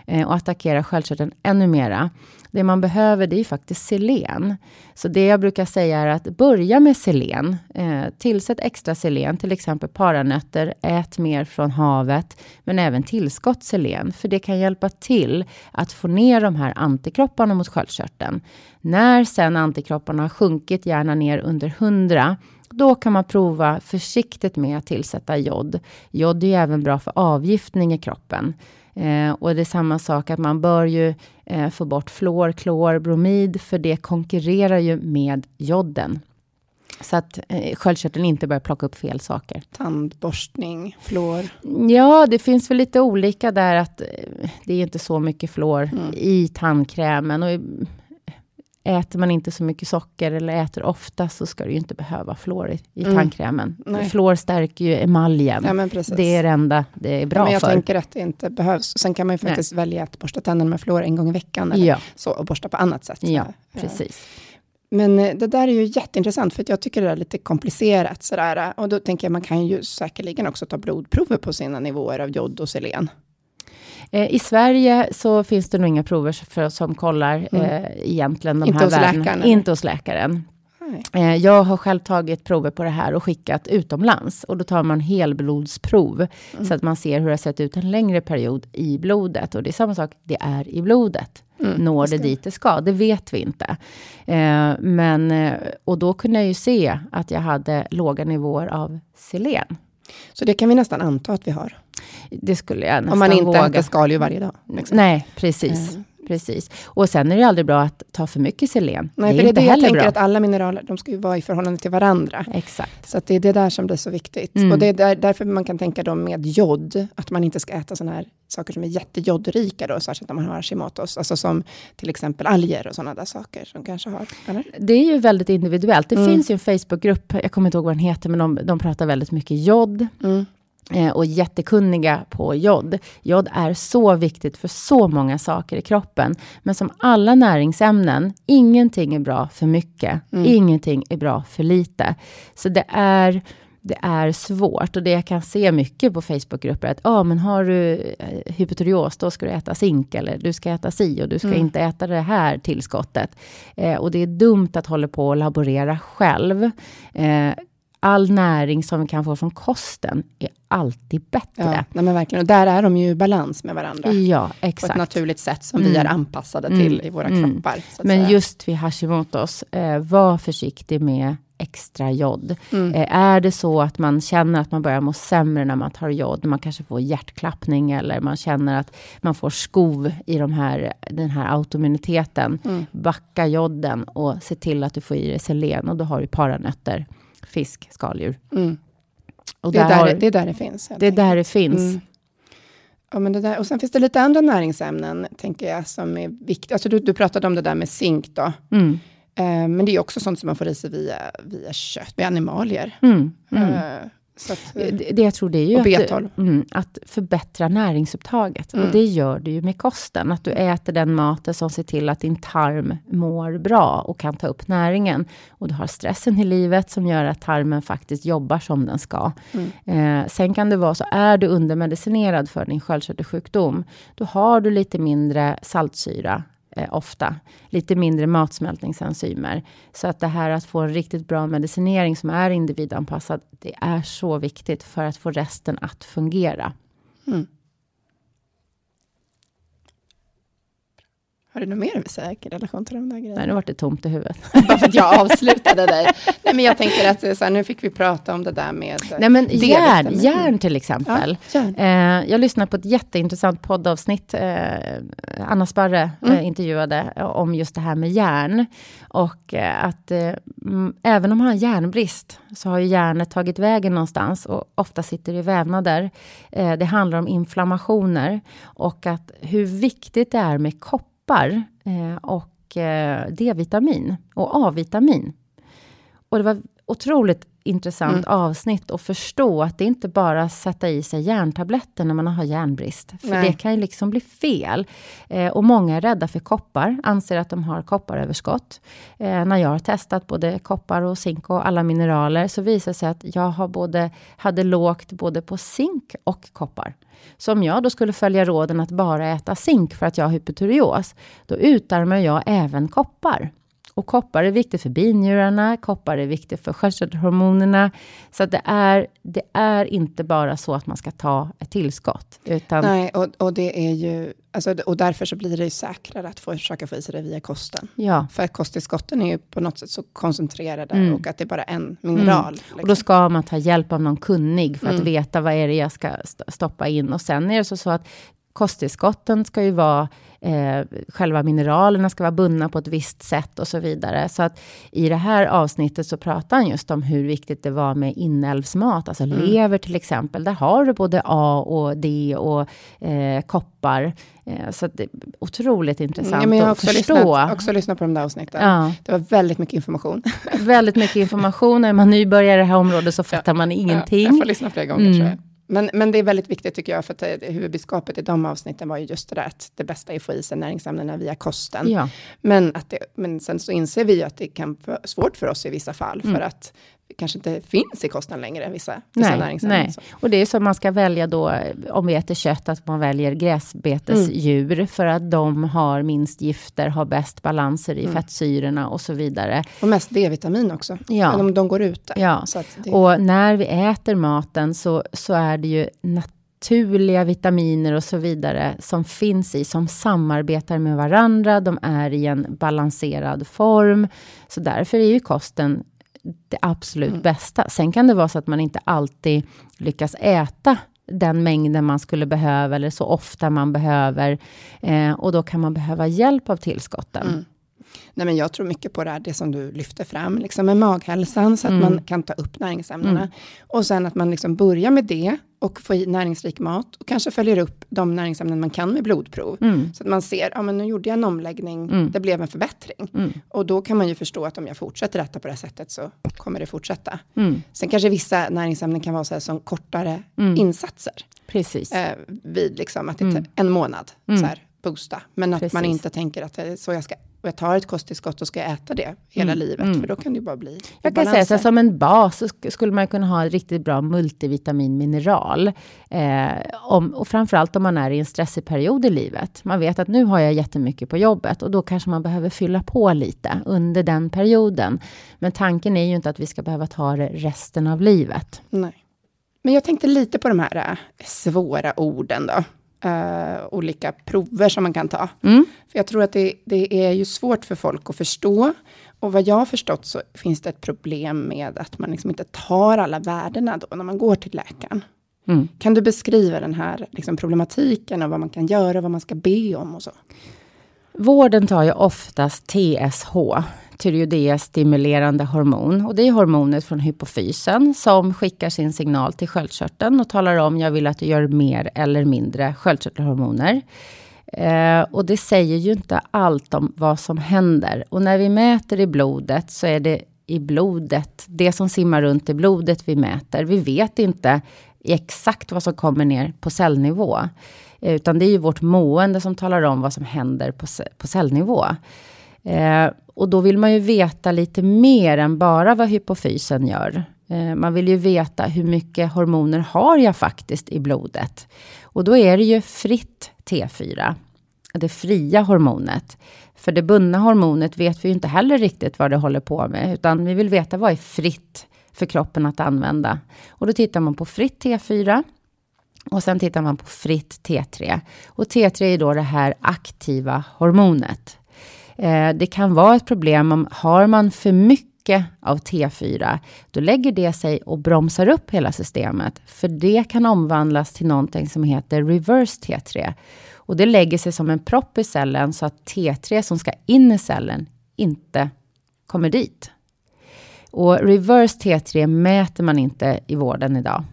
eh, och attackerar sköldkörteln ännu mera. Det man behöver det är faktiskt selen. Så det jag brukar säga är att börja med selen. Eh, tillsätt extra selen, till exempel paranötter. Ät mer från havet, men även tillskott selen. För det kan hjälpa till att få ner de här antikropparna mot sköldkörteln. När sen antikropparna har sjunkit, gärna ner under 100, då kan man prova försiktigt med att tillsätta jod. Jod är ju även bra för avgiftning i kroppen. Eh, och det är samma sak att man bör ju eh, få bort fluor, klor, bromid, för det konkurrerar ju med joden. Så att eh, sköldkörteln inte börjar plocka upp fel saker. Tandborstning, fluor? Ja, det finns väl lite olika där att eh, det är inte så mycket fluor mm. i tandkrämen. Och äter man inte så mycket socker eller äter ofta så ska du ju inte behöva fluor i, i mm. tandkrämen. Fluor stärker ju emaljen. Ja, det är det enda det är bra ja, men jag för. Jag tänker att det inte behövs. Sen kan man ju faktiskt Nej. välja att borsta tänderna med fluor en gång i veckan. Eller ja. så, och borsta på annat sätt. Ja, precis. Men eh, det där är ju jätteintressant, för jag tycker det är lite komplicerat. Sådär. Och då tänker jag, man kan ju säkerligen också ta blodprover på sina nivåer av jod och selen. Eh, I Sverige så finns det nog inga prover för, som kollar mm. eh, egentligen de Inte här hos läkaren? Inte hos läkaren. Eh, jag har själv tagit prover på det här och skickat utomlands. Och då tar man helblodsprov. Mm. Så att man ser hur det har sett ut en längre period i blodet. Och det är samma sak, det är i blodet. Mm, Når det dit det ska? Det vet vi inte. Eh, men, eh, och då kunde jag ju se att jag hade låga nivåer av selen. Så det kan vi nästan anta att vi har? Det skulle jag nästan Om man inte våga. äter skaldjur varje dag? Liksom. Nej, precis. Mm. Precis. Och sen är det aldrig bra att ta för mycket selen. Nej, det för det är det jag tänker bra. att alla mineraler, de ska ju vara i förhållande till varandra. Exakt. Så det är det där som blir så viktigt. Mm. Och det är där, därför man kan tänka då med jod, att man inte ska äta sådana här saker som är jättejodrika då, särskilt om man har Hashimotos, alltså som till exempel alger och sådana där saker som kanske har, eller? Det är ju väldigt individuellt. Det mm. finns ju en Facebookgrupp, jag kommer inte ihåg vad den heter, men de, de pratar väldigt mycket jod. Mm. Eh, och jättekunniga på jod. Jod är så viktigt för så många saker i kroppen. Men som alla näringsämnen, ingenting är bra för mycket. Mm. Ingenting är bra för lite. Så det är, det är svårt. Och det jag kan se mycket på Facebookgrupper, att ah, men har du eh, hypotyreos, då ska du äta zink, eller du ska äta si, och du ska mm. inte äta det här tillskottet. Eh, och det är dumt att hålla på och laborera själv. Eh, all näring som vi kan få från kosten är alltid bättre. Ja, men verkligen. Och där är de ju i balans med varandra. Ja, exakt. På ett naturligt sätt som mm. vi är anpassade till mm. i våra mm. kroppar. men säga. just vid Hashimotos, eh, var försiktig med extra jod. Mm. Eh, är det så att man känner att man börjar må sämre när man tar jod, man kanske får hjärtklappning eller man känner att man får skov i de här, den här autoimmuniteten, mm. backa joden och se till att du får i dig selen och då har du paranötter, fisk, skaldjur. Mm. Och det, är där, har, det, är där det finns. Det är där det finns. Mm. Ja, men det där, och sen finns det lite andra näringsämnen, tänker jag, som är viktiga. Alltså du, du pratade om det där med zink då. Mm. Eh, men det är också sånt som man får i sig via, via kött, via animalier. Mm. Mm. Eh, att, det, det jag tror det är ju att, mm, att förbättra näringsupptaget. Mm. Och det gör du ju med kosten. Att du äter den maten som ser till att din tarm mår bra och kan ta upp näringen. Och du har stressen i livet som gör att tarmen faktiskt jobbar som den ska. Mm. Eh, sen kan det vara så, är du undermedicinerad för din sköldkörtelsjukdom, då har du lite mindre saltsyra eh, ofta. Lite mindre matsmältningsenzymer. Så att det här att få en riktigt bra medicinering som är individanpassad, det är så viktigt för att få resten att fungera. Mm. Har du något mer vill säga i relation till de där grejerna? Nej, nu vart det tomt i huvudet. Bara för att jag avslutade dig. Nej, men jag tänker att så här, nu fick vi prata om det där med Nej, men järn, järn till exempel. Ja, eh, jag lyssnade på ett jätteintressant poddavsnitt. Eh, Anna Sparre eh, mm. eh, intervjuade om just det här med järn. Och eh, att eh, även om man har järnbrist, så har ju järnet tagit vägen någonstans och ofta sitter i vävnader. det handlar om inflammationer och att hur viktigt det är med koppar koppar eh, och eh, D-vitamin och A-vitamin. Och det var otroligt intressant mm. avsnitt att förstå att det inte bara sätta i sig järntabletter när man har järnbrist. För Nej. det kan ju liksom bli fel. Eh, och många är rädda för koppar, anser att de har kopparöverskott. Eh, när jag har testat både koppar och zink och alla mineraler, så visar det sig att jag har både, hade lågt både på zink och koppar. Så om jag då skulle följa råden att bara äta zink för att jag har hypotyreos, då utarmar jag även koppar. Och koppar är viktigt för binjurarna, koppar är viktigt för sköldkörtelhormonerna. Så det är, det är inte bara så att man ska ta ett tillskott. Utan Nej, och, och det är ju... Alltså, och därför så blir det ju säkrare att få, försöka få i sig det via kosten. Ja. För att kosttillskotten är ju på något sätt så koncentrerade mm. och att det är bara en mineral. Mm. Liksom. Och då ska man ta hjälp av någon kunnig för att mm. veta vad är det jag ska stoppa in. Och sen är det så, så att kosttillskotten ska ju vara eh, själva mineralerna ska vara bundna på ett visst sätt och så vidare. Så att i det här avsnittet så pratar han just om hur viktigt det var med inälvsmat, alltså mm. lever till exempel. Där har du både A och D och eh, koppar. Eh, så det är otroligt intressant ja, jag har också att förstå. Lyssnat, också lyssnat på de där avsnitten. Ja. Det var väldigt mycket information. väldigt mycket information. Är man nybörjare i det här området så fattar ja. man ingenting. jag får lyssna flera gånger mm. tror jag. Men, men det är väldigt viktigt tycker jag, för att huvudbudskapet i de avsnitten var ju just det där att det bästa är att få i sig näringsämnena via kosten. Ja. Men, att det, men sen så inser vi ju att det kan vara svårt för oss i vissa fall, mm. för att kanske inte finns i kosten längre, vissa, vissa nej, näringsämnen. Nej. Och det är så man ska välja då, om vi äter kött, att man väljer gräsbetesdjur, mm. för att de har minst gifter, har bäst balanser i mm. fettsyrorna och så vidare. Och mest D-vitamin också, ja. de, de går ute. Ja, det... och när vi äter maten så, så är det ju naturliga vitaminer och så vidare som finns i, som samarbetar med varandra. De är i en balanserad form. Så därför är ju kosten det absolut mm. bästa. Sen kan det vara så att man inte alltid lyckas äta den mängden man skulle behöva, eller så ofta man behöver. Eh, och då kan man behöva hjälp av tillskotten. Mm. Nej, men jag tror mycket på det här, det som du lyfter fram, liksom med maghälsan, så att mm. man kan ta upp näringsämnena. Mm. Och sen att man liksom börjar med det och får i näringsrik mat och kanske följer upp de näringsämnen man kan med blodprov. Mm. Så att man ser, ja men nu gjorde jag en omläggning, mm. det blev en förbättring. Mm. Och då kan man ju förstå att om jag fortsätter äta på det här sättet så kommer det fortsätta. Mm. Sen kanske vissa näringsämnen kan vara så här som kortare insatser. Precis. Eh, vid liksom att det tar en månad, så här, boosta. Men att Precis. man inte tänker att det är så jag ska och jag tar ett kosttillskott och ska äta det hela mm. livet, mm. för då kan det bara bli Jag kan säga så som en bas skulle man kunna ha riktigt bra multivitaminmineral. Eh, om, och framförallt om man är i en stressig period i livet. Man vet att nu har jag jättemycket på jobbet och då kanske man behöver fylla på lite under den perioden. Men tanken är ju inte att vi ska behöva ta det resten av livet. Nej. Men jag tänkte lite på de här äh, svåra orden då. Eh, olika prover som man kan ta. Mm. För jag tror att det, det är ju svårt för folk att förstå. Och vad jag har förstått så finns det ett problem med att man liksom inte tar alla värdena då när man går till läkaren. Mm. Kan du beskriva den här liksom, problematiken och vad man kan göra, vad man ska be om och så? Vården tar ju oftast TSH, tyreoidea-stimulerande hormon. Och det är hormonet från hypofysen som skickar sin signal till sköldkörteln och talar om jag vill att du gör mer eller mindre sköldkörtelhormoner. Eh, och det säger ju inte allt om vad som händer. Och när vi mäter i blodet så är det i blodet, det som simmar runt i blodet vi mäter. Vi vet inte exakt vad som kommer ner på cellnivå. Eh, utan det är ju vårt mående som talar om vad som händer på, på cellnivå. Eh, och då vill man ju veta lite mer än bara vad hypofysen gör. Eh, man vill ju veta hur mycket hormoner har jag faktiskt i blodet. Och då är det ju fritt T4, det fria hormonet. För det bundna hormonet vet vi ju inte heller riktigt vad det håller på med, utan vi vill veta vad är fritt för kroppen att använda. Och då tittar man på fritt T4 och sen tittar man på fritt T3. Och T3 är då det här aktiva hormonet. Eh, det kan vara ett problem om har man för mycket av T4, då lägger det sig och bromsar upp hela systemet. För det kan omvandlas till någonting som heter reverse T3. Och det lägger sig som en propp i cellen så att T3 som ska in i cellen inte kommer dit. Och reverse T3 mäter man inte i vården idag.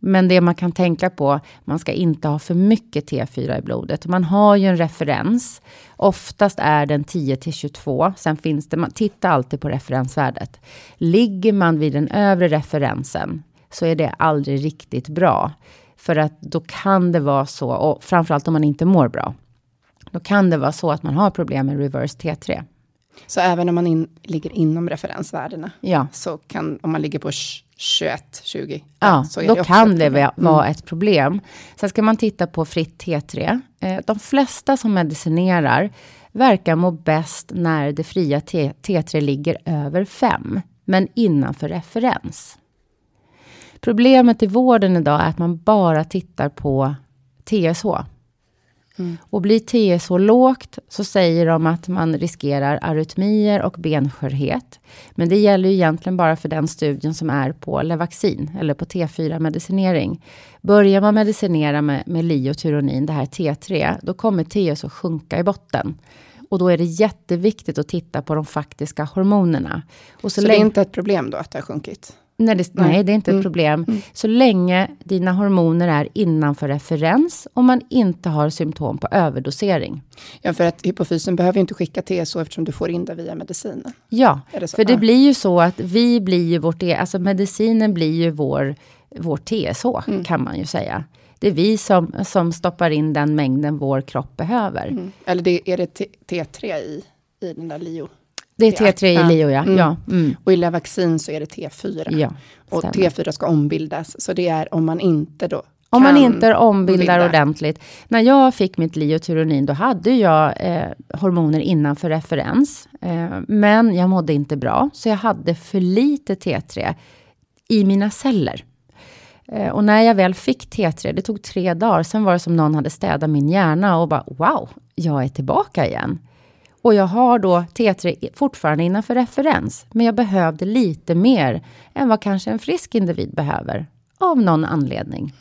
Men det man kan tänka på, man ska inte ha för mycket T4 i blodet. Man har ju en referens. Oftast är den 10 till 22. Sen finns det, man tittar alltid på referensvärdet. Ligger man vid den övre referensen så är det aldrig riktigt bra. För att då kan det vara så, och framförallt om man inte mår bra. Då kan det vara så att man har problem med reverse T3. Så även om man in, ligger inom referensvärdena, Ja. så kan, om man ligger på 21, 20, Ja, så är då det kan det problem. vara ett problem. Sen ska man titta på fritt T3. Eh, De flesta som medicinerar verkar må bäst när det fria T- T3 ligger över 5, men innanför referens. Problemet i vården idag är att man bara tittar på TSH. Och blir TSH lågt så säger de att man riskerar arytmier och benskörhet. Men det gäller ju egentligen bara för den studien som är på Levaxin eller på T4-medicinering. Börjar man medicinera med, med liotyronin, det här T3, då kommer TSH sjunka i botten. Och då är det jätteviktigt att titta på de faktiska hormonerna. Och Så det är inte ett problem då att det har sjunkit? Nej, det, Nej. det är inte ett problem. Så länge dina hormoner är innanför referens och man inte har symptom på överdosering. Ja, för att hypofysen behöver ju inte skicka TSH eftersom du får in det via medicinen. Ja, det för det Ja. blir ju så att vi blir ju vårt, e- alltså medicinen blir ju vår, vår TSH Mm. kan man ju säga. Det är vi som, som stoppar in den mängden vår kropp behöver. Mm. Eller det, är det T- T3 i, i den där LIO? Det är T3 i. Lio, ja. Mm. ja. Mm. Och i Levaxin så är det T4. ja och stämmer. T4 ska ombildas, så det är om man inte då Om man inte ombildar bilda. ordentligt. När jag fick mitt liotyronin, då hade jag eh, hormoner innanför referens. Eh, men jag mådde inte bra, så jag hade för lite T3 i mina celler. Eh, och när jag väl fick T3, det tog tre dagar, sen var det som någon hade städat min hjärna och bara wow, jag är tillbaka igen. Och jag har då T3 i- fortfarande innanför referens, men jag behövde lite mer än vad kanske en frisk individ behöver, av någon anledning.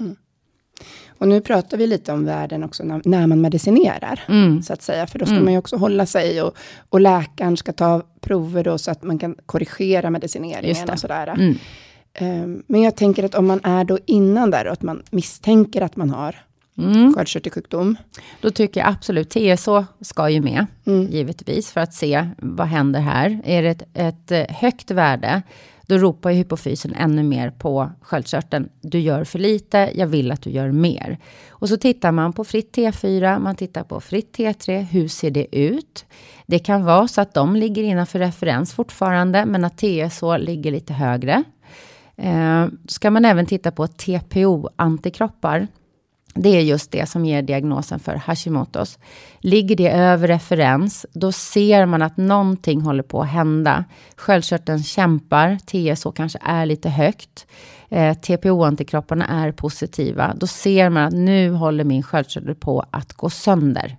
Och nu pratar vi lite om världen också när, när man medicinerar, Mm. så att säga. För då ska man ju också hålla sig och, och läkaren ska ta prover då så att man kan korrigera medicineringen och sådär. Mm. Ehm, men jag tänker att om man är då innan där och att man misstänker att man har Mm. sköldkörtelsjukdom. Då tycker jag absolut TSH ska ju med, Mm. givetvis, för att se vad händer här. Är det ett, ett eh, högt värde, då ropar ju hypofysen ännu mer på sköldkörteln. Du gör för lite, jag vill att du gör mer. Och så tittar man på fritt T4, man tittar på fritt T3, hur ser det ut? Det kan vara så att de ligger innanför referens fortfarande, men att TSH ligger lite högre. Eh, ska man även titta på TPO-antikroppar det är just det som ger diagnosen för Hashimotos. Ligger det över referens, då ser man att någonting håller på att hända. Sköldkörteln kämpar, TSH kanske är lite högt. Eh, TPO-antikropparna är positiva. Då ser man att nu håller min sköldkörtel på att gå sönder.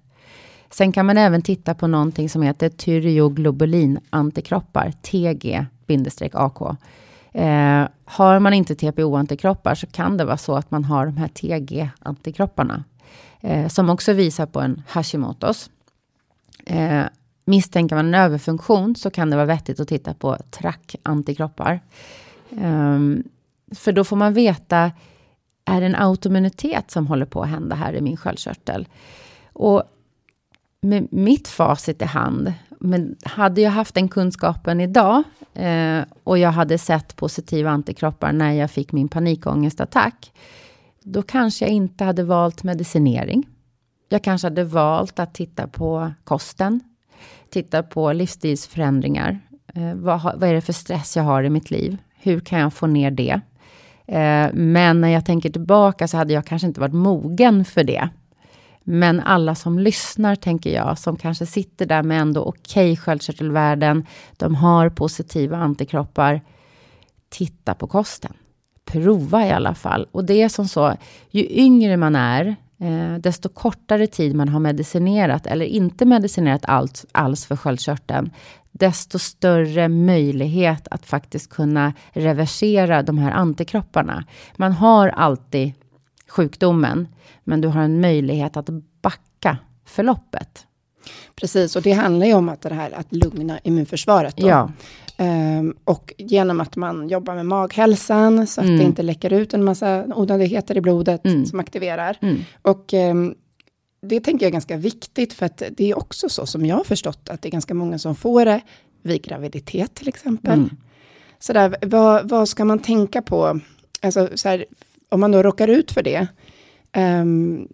Sen kan man även titta på någonting som heter tyreoglobulin-antikroppar, TG-AK. Eh, har man inte TPO-antikroppar så kan det vara så att man har de här TG-antikropparna. Eh, som också visar på en Hashimotos. Eh, misstänker man en överfunktion så kan det vara vettigt att titta på TRAC-antikroppar. Ehm, för då får man veta, är det en autoimmunitet som håller på att hända här i min sköldkörtel? Och med mitt facit i hand, men hade jag haft den kunskapen idag eh, och jag hade sett positiva antikroppar när jag fick min panikångestattack, då kanske jag inte hade valt medicinering. Jag kanske hade valt att titta på kosten, titta på livsstilsförändringar. Eh, vad, vad är det för stress jag har i mitt liv? Hur kan jag få ner det? Eh, men när jag tänker tillbaka så hade jag kanske inte varit mogen för det. Men alla som lyssnar, tänker jag, som kanske sitter där med ändå okej okay sköldkörtelvärden, de har positiva antikroppar, titta på kosten. Prova i alla fall. Och det är som så, ju yngre man är, eh, desto kortare tid man har medicinerat, eller inte medicinerat allt, alls för sköldkörteln, desto större möjlighet att faktiskt kunna reversera de här antikropparna. Man har alltid sjukdomen, men du har en möjlighet att backa förloppet. Precis, och det handlar ju om att, det här, att lugna immunförsvaret. Då. Ja. Um, och genom att man jobbar med maghälsan, så att mm. det inte läcker ut en massa onödigheter i blodet mm. som aktiverar. Mm. Och um, det tänker jag är ganska viktigt, för att det är också så som jag har förstått, att det är ganska många som får det vid graviditet till exempel. Mm. Så där, vad, vad ska man tänka på? Alltså, så här, om man då råkar ut för det, um,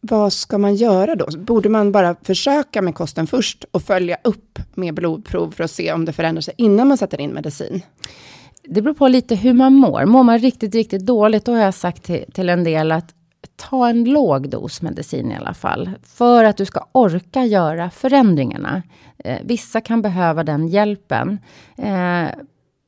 vad ska man göra då? Borde man bara försöka med kosten först och följa upp med blodprov för att se om det förändrar sig innan man sätter in medicin? Det beror på lite hur man mår. Mår man riktigt, riktigt dåligt, då har jag sagt till, till en del att ta en låg dos medicin i alla fall. För att du ska orka göra förändringarna. Eh, vissa kan behöva den hjälpen. Eh,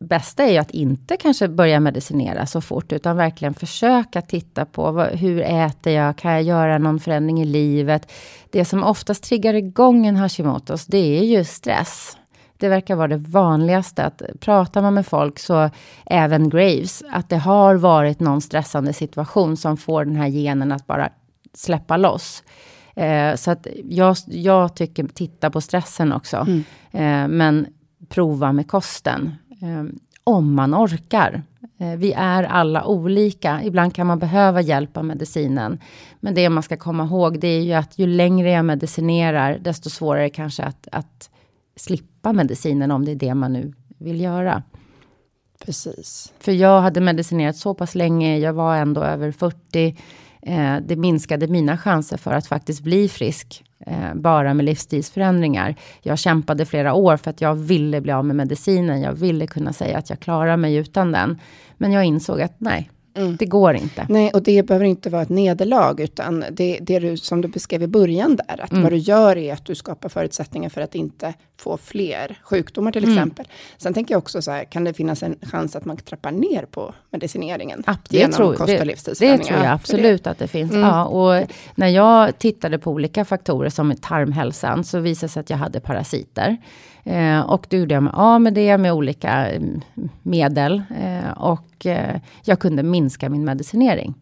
bästa är ju att inte kanske börja medicinera så fort, utan verkligen försöka titta på vad, hur äter jag? Kan jag göra någon förändring i livet? Det som oftast triggar igång en Hashimotos, det är ju stress. Det verkar vara det vanligaste. att Pratar man med folk, så även Graves, att det har varit någon stressande situation som får den här genen att bara släppa loss. Eh, så att jag, jag tycker titta på stressen också. Mm. Eh, men prova med kosten. Eh, om man orkar. Eh, vi är alla olika. Ibland kan man behöva hjälp av medicinen. Men det man ska komma ihåg, det är ju att ju längre jag medicinerar, desto svårare kanske att, att slippa medicinen om det är det man nu vill göra. Precis. För jag hade medicinerat så pass länge, jag var ändå över 40. Eh, det minskade mina chanser för att faktiskt bli frisk eh, bara med livsstilsförändringar. Jag kämpade flera år för att jag ville bli av med medicinen. Jag ville kunna säga att jag klarar mig utan den. Men jag insåg att nej, Mm. Det går inte. Nej, och det behöver inte vara ett nederlag, utan det, det du, som du beskrev i början där, att mm. vad du gör är att du skapar förutsättningar för att inte få fler sjukdomar till mm. exempel. Sen tänker jag också så här, kan det finnas en chans att man trappar ner på medicineringen? Det genom tror, kost och livsstilsförändringar? Det tror jag absolut det. att det finns. Mm. Ja, och när jag tittade på olika faktorer som tarmhälsan, så visade det sig att jag hade parasiter. Eh, och då gjorde jag mig av med det med olika mm, medel. Eh, och eh, jag kunde minska min medicinering.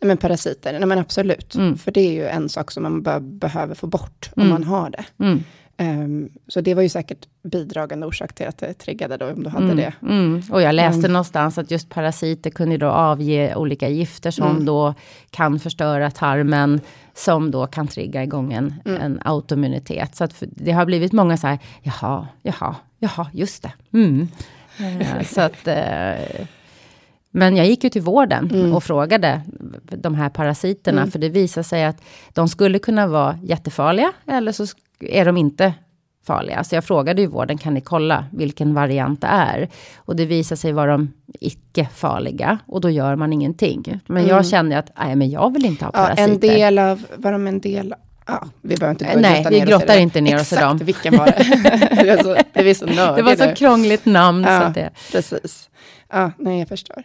Nej, men parasiter, nej men absolut. Mm. För det är ju en sak som man be behöver få bort om mm. man har det. Mm. Um, så det var ju säkert bidragande orsak till att det triggade då, om du hade mm, det. Mm. Och jag läste um, någonstans att just parasiter kunde då avge olika gifter som mm. då kan förstöra tarmen, som då kan trigga igång en, mm. en autoimmunitet. Så att det har blivit många så här, jaha, jaha, jaha, just det. Mm. uh, så att... Uh, men jag gick ju till vården mm. och frågade de här parasiterna, mm. för det visade sig att de skulle kunna vara jättefarliga, eller så är de inte farliga. Så jag frågade ju vården, kan ni kolla vilken variant det är? Och det visade sig vara de icke farliga och då gör man ingenting. Men mm. jag kände att, nej men jag vill inte ha parasiter. Ja, en del av, var de en del Ja, vi behöver inte gå Nej, vi grottar inte ner oss i dem. Exakt, vilken var det? det, var så, det, så det var så krångligt namn. Ja, så det... precis. Ja, nej, jag förstår.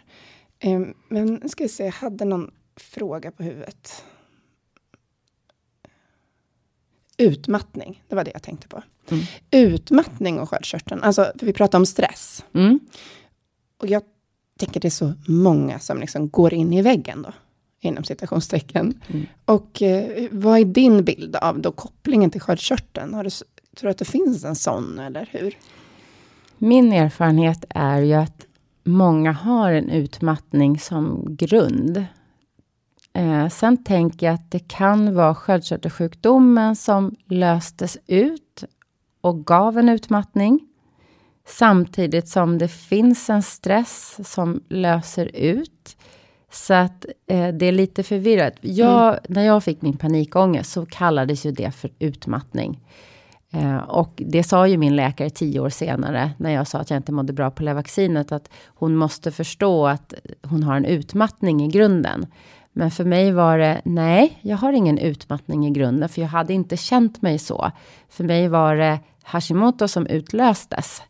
Um, men nu ska vi se, jag hade någon fråga på huvudet. Utmattning, det var det jag tänkte på. Mm. Utmattning och sköldkörteln, alltså, för vi pratar om stress. Mm. Och jag tänker det är så många som liksom går in i väggen då, inom citationstecken. Mm. Och eh, vad är din bild av då kopplingen till sköldkörteln? Har du, tror du att det finns en sån, eller hur? Min erfarenhet är ju att många har en utmattning som grund. Eh, sen tänker jag att det kan vara sköldkörtelsjukdomen som löstes ut och gav en utmattning. Samtidigt som det finns en stress som löser ut. Så att eh, det är lite förvirrat. Jag, mm. När jag fick min panikångest så kallades ju det för utmattning. Eh, och det sa ju min läkare tio år senare, när jag sa att jag inte mådde bra på vaccinet, att hon måste förstå att hon har en utmattning i grunden. Men för mig var det, nej, jag har ingen utmattning i grunden, för jag hade inte känt mig så. För mig var det Hashimoto som utlöstes,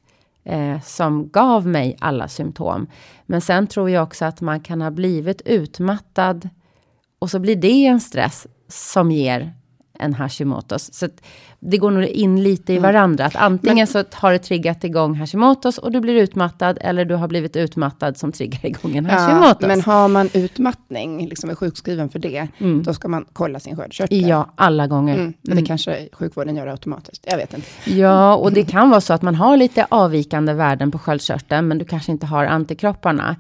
eh, som gav mig alla symptom. Men sen tror jag också att man kan ha blivit utmattad och så blir det en stress som ger en Hashimotos. Så det går nog in lite i mm. varandra. Att antingen Men, så har det triggat igång Hashimotos och du blir utmattad. Eller du har blivit utmattad som triggar igång en Hashimotos. Ja, men har man utmattning, liksom är sjukskriven för det, mm. då ska man kolla sin sköldkörtel. Ja, alla gånger. Mm. Men det mm. kanske sjukvården gör automatiskt. Jag vet inte. Ja, och det kan vara så att man har lite avvikande värden på sköldkörteln, men du kanske inte har antikropparna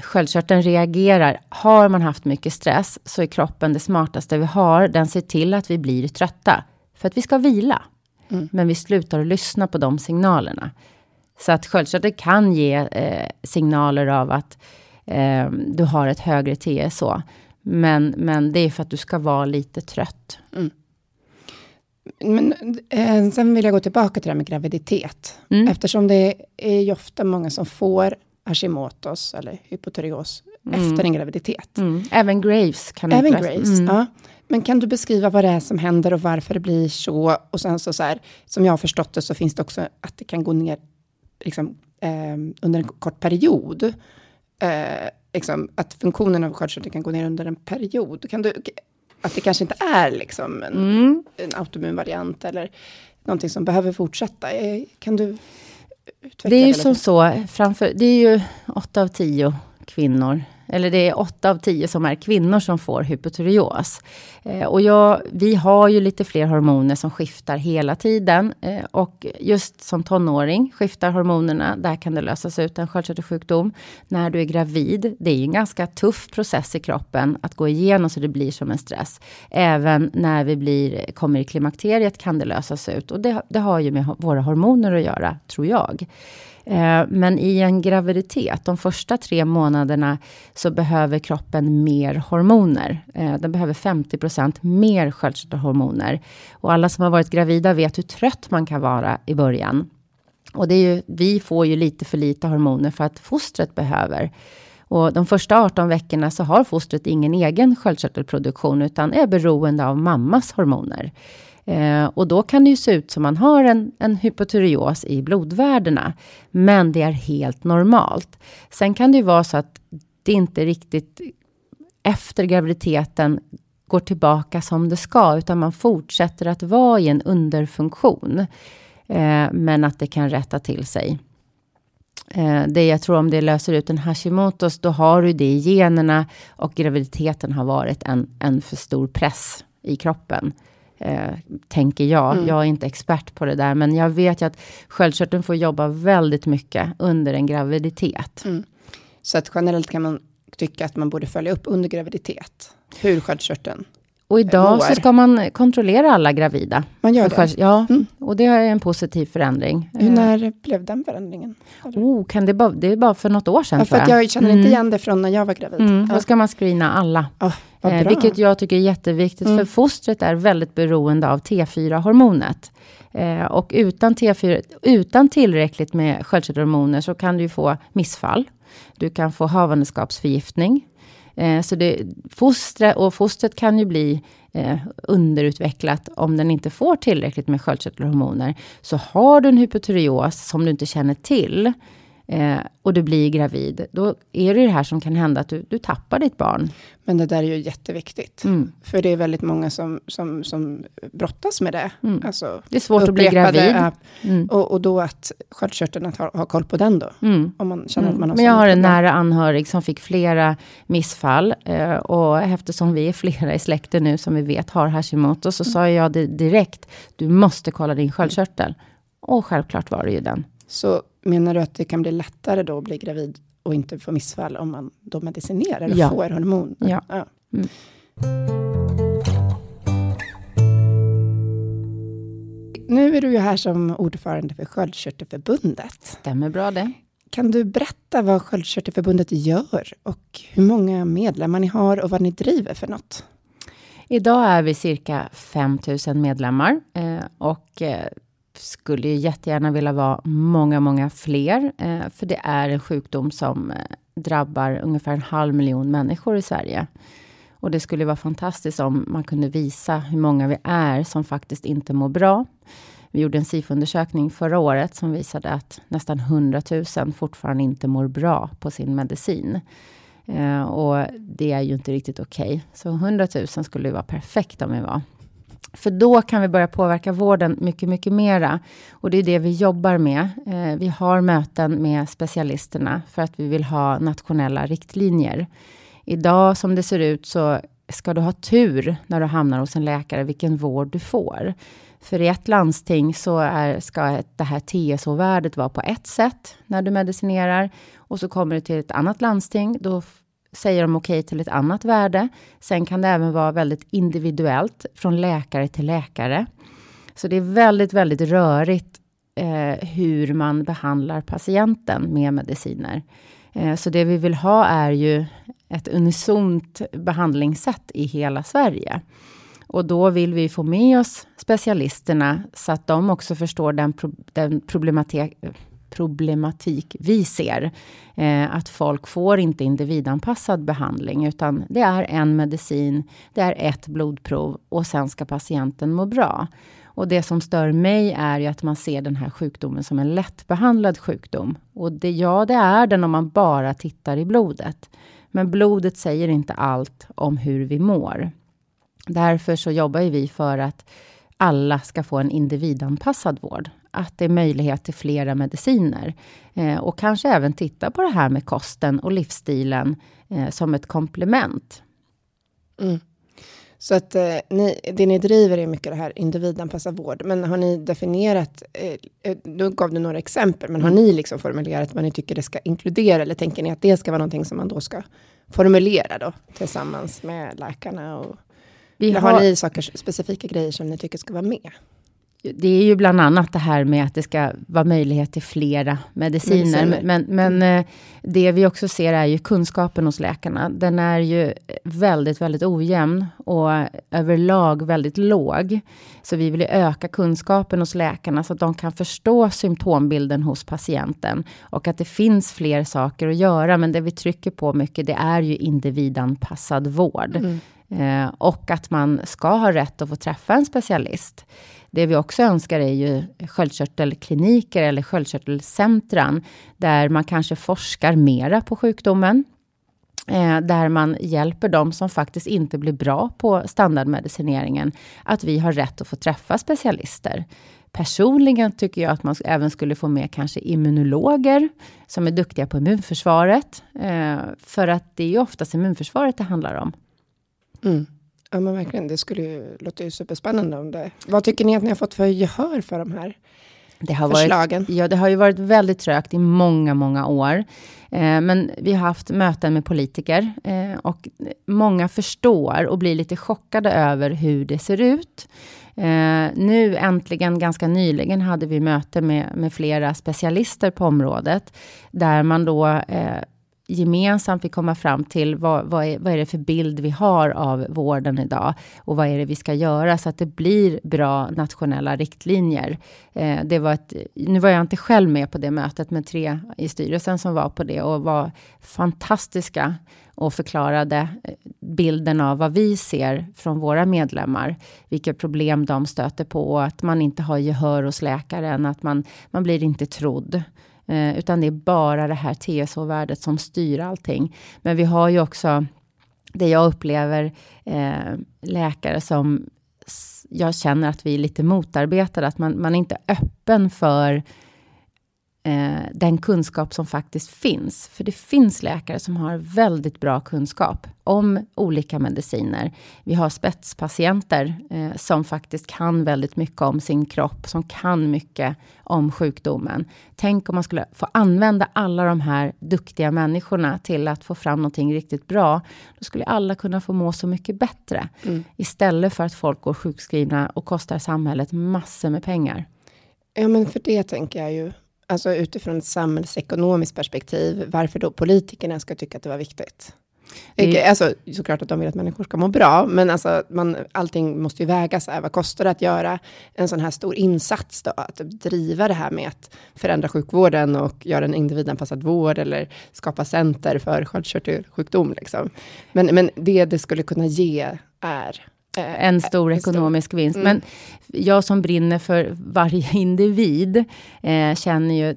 sköldkörteln reagerar. Har man haft mycket stress så är kroppen det smartaste vi har. Den ser till att vi blir trötta för att vi ska vila. Mm. Men vi slutar att lyssna på de signalerna. Så att sköldkörteln kan ge eh, signaler av att eh, du har ett högre TSH. Men, men det är för att du ska vara lite trött. Mm. Men eh, sen vill jag gå tillbaka till det här med graviditet. Mm. Eftersom det är ju ofta många som får Hashimotos eller hypotyreos mm. efter en graviditet. Mm. Även Graves kan Även Graves, mm. ja. Men kan du beskriva vad det är som händer och varför det blir så? Och sen så, så här, som jag har förstått det, så finns det också att det kan gå ner liksom, eh, under en kort period. Eh, liksom, att funktionen av sköldkörteln kan gå ner under en period. Kan du, att det kanske inte är liksom en, mm. en autoimmun variant eller någonting som behöver fortsätta. Eh, kan du det är ju som så, framför, det är ju åtta av tio kvinnor eller det är åtta av tio som är kvinnor som får hypotyreos. Eh, och jag, vi har ju lite fler hormoner som skiftar hela tiden. Eh, och just som tonåring skiftar hormonerna. Där kan det lösas ut en sköldkörtelsjukdom. När du är gravid, det är ju en ganska tuff process i kroppen att gå igenom så det blir som en stress. Även när vi blir, kommer i klimakteriet kan det lösas ut. Och det, det har ju med våra hormoner att göra, tror jag. Eh, men i en graviditet, de första tre månaderna, så behöver kroppen mer hormoner. Eh, den behöver 50% mer sköldkörtelhormoner. Och alla som har varit gravida vet hur trött man kan vara i början. Och det är ju, vi får ju lite för lite hormoner för att fostret behöver. Och de första 18 veckorna så har fostret ingen egen sköldkörtelproduktion, utan är beroende av mammas hormoner. Eh, och då kan det ju se ut som man har en, en hypotyreos i blodvärdena. Men det är helt normalt. Sen kan det ju vara så att det inte riktigt efter graviditeten går tillbaka som det ska, utan man fortsätter att vara i en underfunktion. Eh, men att det kan rätta till sig. Eh, det jag tror om det löser ut en Hashimotos, då har du det i generna och graviditeten har varit en, en för stor press i kroppen eh, tänker jag. Mm. Jag är inte expert på det där, men jag vet ju att sköldkörteln får jobba väldigt mycket under en graviditet. Mm. Så att generellt kan man tycka att man borde följa upp under graviditet, hur sköldkörteln och idag så ska man kontrollera alla gravida. Man gör det? Ja, mm. och det är en positiv förändring. Hur eh. när blev den förändringen? Oh, kan det, bara, det är bara för något år sedan. Ja, för jag. jag känner inte mm. igen det från när jag var gravid. Mm. Ja. Då ska man screena alla. Oh, eh, vilket jag tycker är jätteviktigt, mm. för fostret är väldigt beroende av T4-hormonet. Eh, och utan T4, utan tillräckligt med sköldkörtelhormoner så kan du få missfall. Du kan få havandeskapsförgiftning. Eh, så det, fostre, och fostret kan ju bli eh, underutvecklat om den inte får tillräckligt med sköldkörtelhormoner. Så har du en hypotyreos som du inte känner till, eh, och du blir gravid, då är det det här som kan hända att du, du tappar ditt barn. Men det där är ju jätteviktigt. Mm. För det är väldigt många som, som, som brottas med det. Mm. Alltså, Det är svårt att bli gravid. ja, Mm. Och, och då att sköldkörteln att ha, ha koll på den då. Mm. Om man känner att man har Men jag har en nära anhörig som fick flera missfall. Eh, och eftersom vi är flera i släkten nu som vi vet har Hashimoto, så sa jag det direkt. Du måste kolla din sköldkörtel. Och självklart var det ju den. Så menar du att det kan bli lättare då att bli gravid och inte få missfall om man då medicinerar och Ja. får hormon? Ja. Mm. Nu är du ju här som ordförande för Sköldkörtelförbundet. Stämmer bra det. Kan du berätta vad Sköldkörtelförbundet gör och hur många medlemmar ni har och vad ni driver för något? Idag är vi cirka 5 000 medlemmar. Eh, och eh, skulle ju jättegärna vilja vara många, många fler. Eh, för det är en sjukdom som eh, drabbar ungefär en halv miljon människor i Sverige. Och det skulle vara fantastiskt om man kunde visa hur många vi är som faktiskt inte mår bra. Vi gjorde en SIFO-undersökning förra året som visade att nästan 100 000 fortfarande inte mår bra på sin medicin. Eh, och det är ju inte riktigt okej. Så 100 000 skulle ju vara perfekt om vi var. För då kan vi börja påverka vården mycket, mycket mera. Och det är det vi jobbar med. Eh, vi har möten med specialisterna för att vi vill ha nationella riktlinjer. Idag som det ser ut så ska du ha tur när du hamnar hos en läkare vilken vård du får. För i ett landsting så är, ska det här TSH-värdet vara på ett sätt när du medicinerar. Och så kommer du till ett annat landsting, då säger de okej till ett annat värde. Sen kan det även vara väldigt individuellt från läkare till läkare. Så det är väldigt, väldigt rörigt eh, hur man behandlar patienten med mediciner. Eh, så det vi vill ha är ju ett unisont behandlingssätt i hela Sverige. Och då vill vi få med oss specialisterna så att de också förstår den, pro den problematik, problematik vi ser. Eh, att folk får inte individanpassad behandling, utan det är en medicin, det är ett blodprov och sen ska patienten må bra. Och det som stör mig är ju att man ser den här sjukdomen som en lättbehandlad sjukdom. Och det, ja, det är den om man bara tittar i blodet. Men blodet säger inte allt om hur vi mår. Därför så jobbar ju vi för att alla ska få en individanpassad vård. Att det är möjlighet till flera mediciner. Eh, och kanske även titta på det här med kosten och livsstilen eh, som ett komplement. Mm. Så att eh, ni, det ni driver är mycket det här individanpassad vård. Men har ni definierat, eh, eh då gav du några exempel, men har ni liksom formulerat vad ni tycker det ska inkludera? Eller tänker ni att det ska vara någonting som man då ska formulera då tillsammans med läkarna? Och, vi har- har ni saker, specifika grejer som ni tycker ska vara med? Det är ju bland annat det här med att det ska vara möjlighet till flera mediciner. Mediciner. Men, men eh, det vi också ser är ju kunskapen hos läkarna. Den är ju väldigt, väldigt ojämn och överlag väldigt låg. Så vi vill ju öka kunskapen hos läkarna så att de kan förstå symptombilden hos patienten. Och att det finns fler saker att göra. Men det vi trycker på mycket, det är ju individanpassad vård. Eh, och att man ska ha rätt att få träffa en specialist. Det vi också önskar är ju sköldkörtelkliniker eller sköldkörtelcentran, där man kanske forskar mera på sjukdomen. Eh, där man hjälper dem som faktiskt inte blir bra på standardmedicineringen, att vi har rätt att få träffa specialister. Personligen tycker jag att man även skulle få med kanske immunologer, som är duktiga på immunförsvaret. Eh, för att det är ju oftast immunförsvaret det handlar om. Mm. Ja men verkligen, det skulle ju, låter ju superspännande om det. Vad tycker ni att ni har fått för gehör för de här Det har förslagen? Varit, ja, det har ju varit väldigt trögt i många, många år. Eh, men vi har haft möten med politiker eh, och många förstår och blir lite chockade över hur det ser ut. Eh, nu äntligen, ganska nyligen, hade vi möte med, med flera specialister på området, där man då eh, gemensamt vi komma fram till vad, vad, är, vad är det för bild vi har av vården idag och vad är det vi ska göra så att det blir bra nationella riktlinjer. Eh, det var ett, nu var jag inte själv med på det mötet med tre i styrelsen som var på det och var fantastiska och förklarade eh, bilden av vad vi ser från våra medlemmar. Vilka problem de stöter på, att man inte har gehör hos läkaren, att man, man blir inte trodd. Eh, utan det är bara det här TSH-värdet som styr allting. Men vi har ju också det jag upplever eh, läkare som jag känner att vi är lite motarbetade, att man, man är inte öppen för eh, den kunskap som faktiskt finns. För det finns läkare som har väldigt bra kunskap om olika mediciner. Vi har spetspatienter eh, som faktiskt kan väldigt mycket om sin kropp, som kan mycket om sjukdomen. Tänk om man skulle få använda alla de här duktiga människorna till att få fram någonting riktigt bra. Då skulle alla kunna få må så mycket bättre. Mm. Istället för att folk går sjukskrivna och kostar samhället massor med pengar. Ja, men för det tänker jag ju alltså utifrån ett samhällsekonomiskt perspektiv, varför då politikerna ska tycka att det var viktigt. Det... Alltså, såklart att de vill att människor ska må bra, men alltså, man, allting måste ju vägas. Vad kostar det att göra en sån här stor insats då? Att driva det här med att förändra sjukvården och göra en individanpassad vård eller skapa center för sköldkörtelsjukdom. Liksom. Men, men det det skulle kunna ge är en stor en ekonomisk stor. vinst. Mm. Men jag som brinner för varje individ eh, känner ju, eh,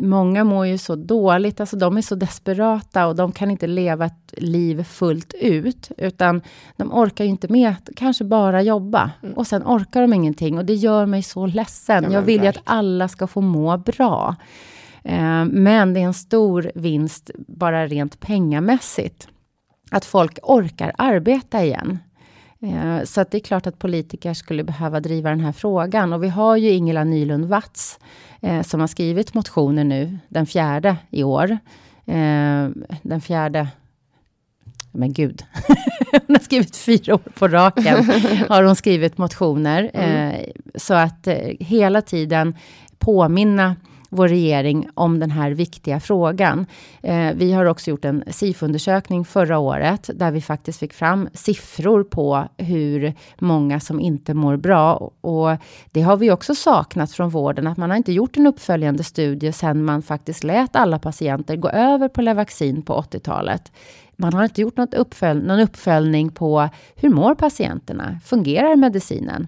många mår ju så dåligt, alltså de är så desperata och de kan inte leva ett liv fullt ut, utan de orkar ju inte med att kanske bara jobba mm. och sen orkar de ingenting och det gör mig så ledsen. Ja, jag vill ju att alla ska få må bra. Eh, men det är en stor vinst bara rent pengamässigt. Att folk orkar arbeta igen. Eh, så att det är klart att politiker skulle behöva driva den här frågan. Och vi har ju Ingela Nylund Watz eh, som har skrivit motioner nu, den fjärde i år. Eh, den fjärde men gud, hon har skrivit fyra år på raken, har hon skrivit motioner. Mm. så att hela tiden påminna vår regering om den här viktiga frågan. Eh, vi har också gjort en SIFO-undersökning förra året, där vi faktiskt fick fram siffror på hur många som inte mår bra. Och det har vi också saknat från vården, att man har inte gjort en uppföljande studie sedan man faktiskt lät alla patienter gå över på Levaxin på 80-talet. Man har inte gjort något uppfölj någon uppföljning på hur mår patienterna? Fungerar medicinen?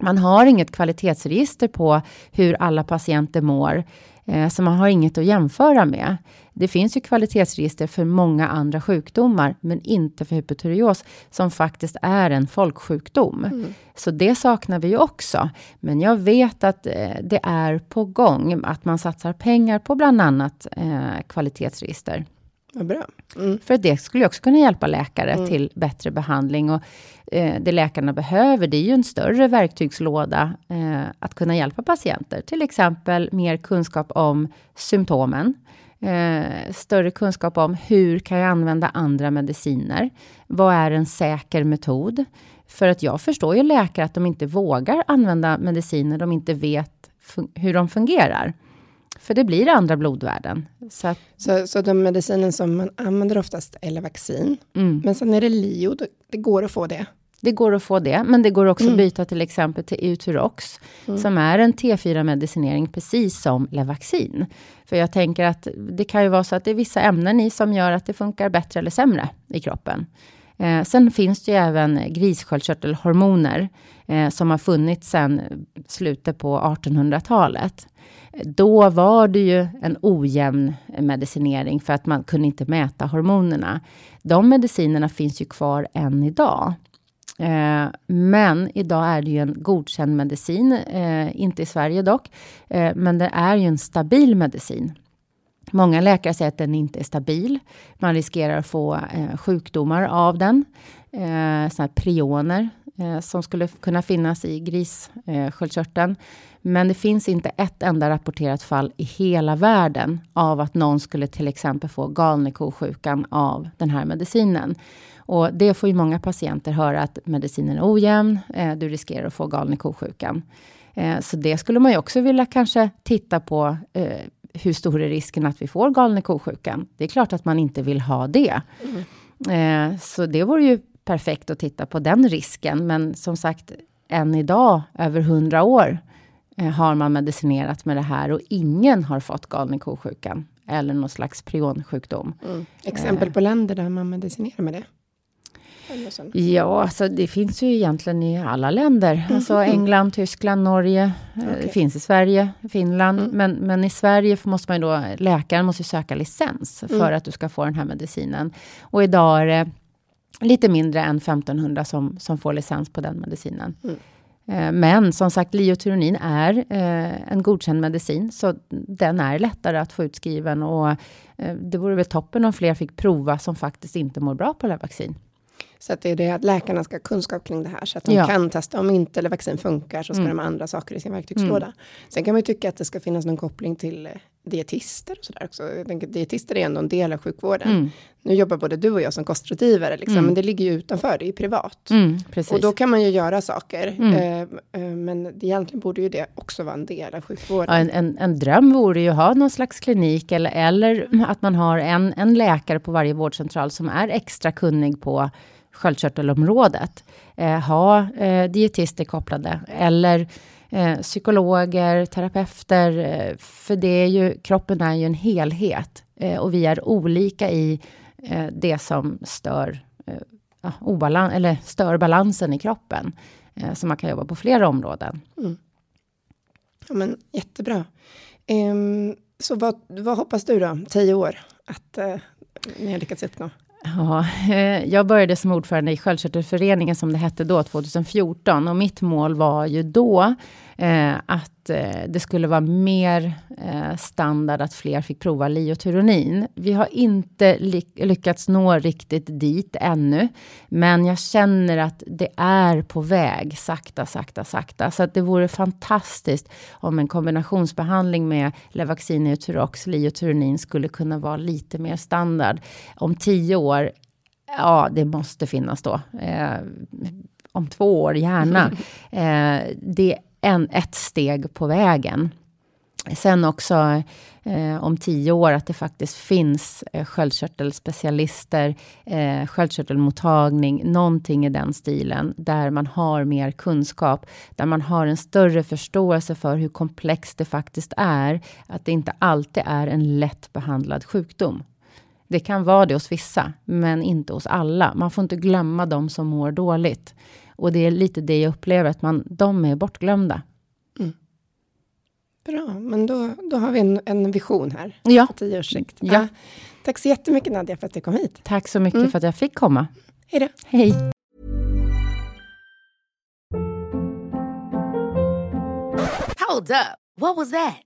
Man har inget kvalitetsregister på hur alla patienter mår, eh, så man har inget att jämföra med. Det finns ju kvalitetsregister för många andra sjukdomar, men inte för hypotyreos, som faktiskt är en folksjukdom. Mm. Så det saknar vi ju också. Men jag vet att eh, det är på gång, att man satsar pengar på bland annat eh, kvalitetsregister. Bra. Mm. För det skulle också kunna hjälpa läkare mm. till bättre behandling. Och eh, det läkarna behöver, det är ju en större verktygslåda eh, att kunna hjälpa patienter. Till exempel mer kunskap om symptomen. Eh, större kunskap om hur kan jag använda andra mediciner? Vad är en säker metod? För att jag förstår ju läkare att de inte vågar använda mediciner de inte vet hur de fungerar. För det blir andra blodvärden. Så, att, så, så de medicinen som man använder oftast är vaccin. Mm. Men sen är det LIO, det går att få det. Det går att få det, men det går också mm. att byta till exempel till Euturox, mm. som är en T4-medicinering, precis som Levaxin. För jag tänker att det kan ju vara så att det är vissa ämnen i som gör att det funkar bättre eller sämre i kroppen. Eh, sen finns det ju även grissköldkörtelhormoner eh, som har funnits sedan slutet på 1800-talet. Då var det ju en ojämn medicinering för att man kunde inte mäta hormonerna. De medicinerna finns ju kvar än idag. Eh, men idag är det ju en godkänd medicin, eh, inte i Sverige dock, eh, men det är ju en stabil medicin. Många läkare säger att den inte är stabil. Man riskerar att få eh, sjukdomar av den. Eh, såna prioner eh, som skulle kunna finnas i grissköldkörteln. Eh, Men det finns inte ett enda rapporterat fall i hela världen av att någon skulle till exempel få galnekosjukan av den här medicinen. Och det får ju många patienter höra att medicinen är ojämn, eh, du riskerar att få galnekosjukan. Eh, så det skulle man ju också vilja kanske titta på. Eh, hur stor är risken att vi får galna ko-sjukan? Det är klart att man inte vill ha det. Mm. Eh, så det vore ju perfekt att titta på den risken. Men som sagt, än idag, över hundra år, eh, har man medicinerat med det här och ingen har fått galna ko-sjukan eller någon slags prionsjukdom. Mm. Exempel på länder där man medicinerar med det? Ja, alltså det finns ju egentligen i alla länder. Mm. Alltså England, Tyskland, Norge, eh, okay. finns i Sverige, Finland. Mm. Men, men i Sverige måste man då, läkaren måste söka licens för mm. att du ska få den här medicinen. Och idag är det lite mindre än 1500 som, som får licens på den medicinen. Mm. Eh, men som sagt, liotyronin är eh, en godkänd medicin, så den är lättare att få utskriven. Och eh, det vore väl toppen om fler fick prova som faktiskt inte mår bra på Levaxin. Så att det är det att läkarna ska ha kunskap kring det här, så att de ja. kan testa. Om inte Levaxin funkar, så ska mm. de ha andra saker i sin verktygslåda. Mm. Sen kan man ju tycka att det ska finnas någon koppling till dietister och sådär också. Jag tänker, dietister är ändå en del av sjukvården. Mm. Nu jobbar både du och jag som kostrådgivare, liksom, mm. men det ligger ju utanför, det är privat. Mm, och då kan man ju göra saker. Mm. Eh, eh, men egentligen borde ju det också vara en del av sjukvården. Ja, en, en, en, dröm vore ju att ha någon slags klinik, eller, eller att man har en, en läkare på varje vårdcentral som är extra kunnig på sköldkörtelområdet. Eh, ha eh, dietister kopplade, eller eh, psykologer, terapeuter. Eh, för det är ju, kroppen är ju en helhet eh, och vi är olika i eh, det som stör, eh, ah, obalans, eller stör balansen i kroppen. Eh, så man kan jobba på flera områden. Mm. Ja, men, jättebra. Um, så vad, vad hoppas du då, tio år, att uh, ni har lyckats uppnå? Ja, eh, jag började som ordförande i Sköldkörtelföreningen, som det hette då, 2014. Och mitt mål var ju då eh, att eh, det skulle vara mer eh, standard att fler fick prova liotyronin. Vi har inte ly lyckats nå riktigt dit ännu, men jag känner att det är på väg, sakta, sakta, sakta. Så att det vore fantastiskt om en kombinationsbehandling med Levaxin, Eutyrox, liotyronin skulle kunna vara lite mer standard. Om tio år Ja, det måste finnas då. Eh, om två år, gärna. Eh, det en, ett steg på vägen. Sen också eh, om tio år att det faktiskt finns eh, sköldkörtelspecialister, eh, sköldkörtelmottagning, någonting i den stilen, där man har mer kunskap, där man har en större förståelse för hur komplext det faktiskt är, att det inte alltid är en lätt behandlad sjukdom. Det kan vara det hos vissa, men inte hos alla. Man får inte glömma de som mår dåligt. Och det är lite det jag upplever, att man, de är bortglömda. Mm. Bra, men då, då har vi en, en vision här. Ja. Tio års sikt. Ja. ja. Tack så jättemycket Nadja för att du kom hit. Tack så mycket mm. för att jag fick komma. Hej då. Hej. Hold up. What was that?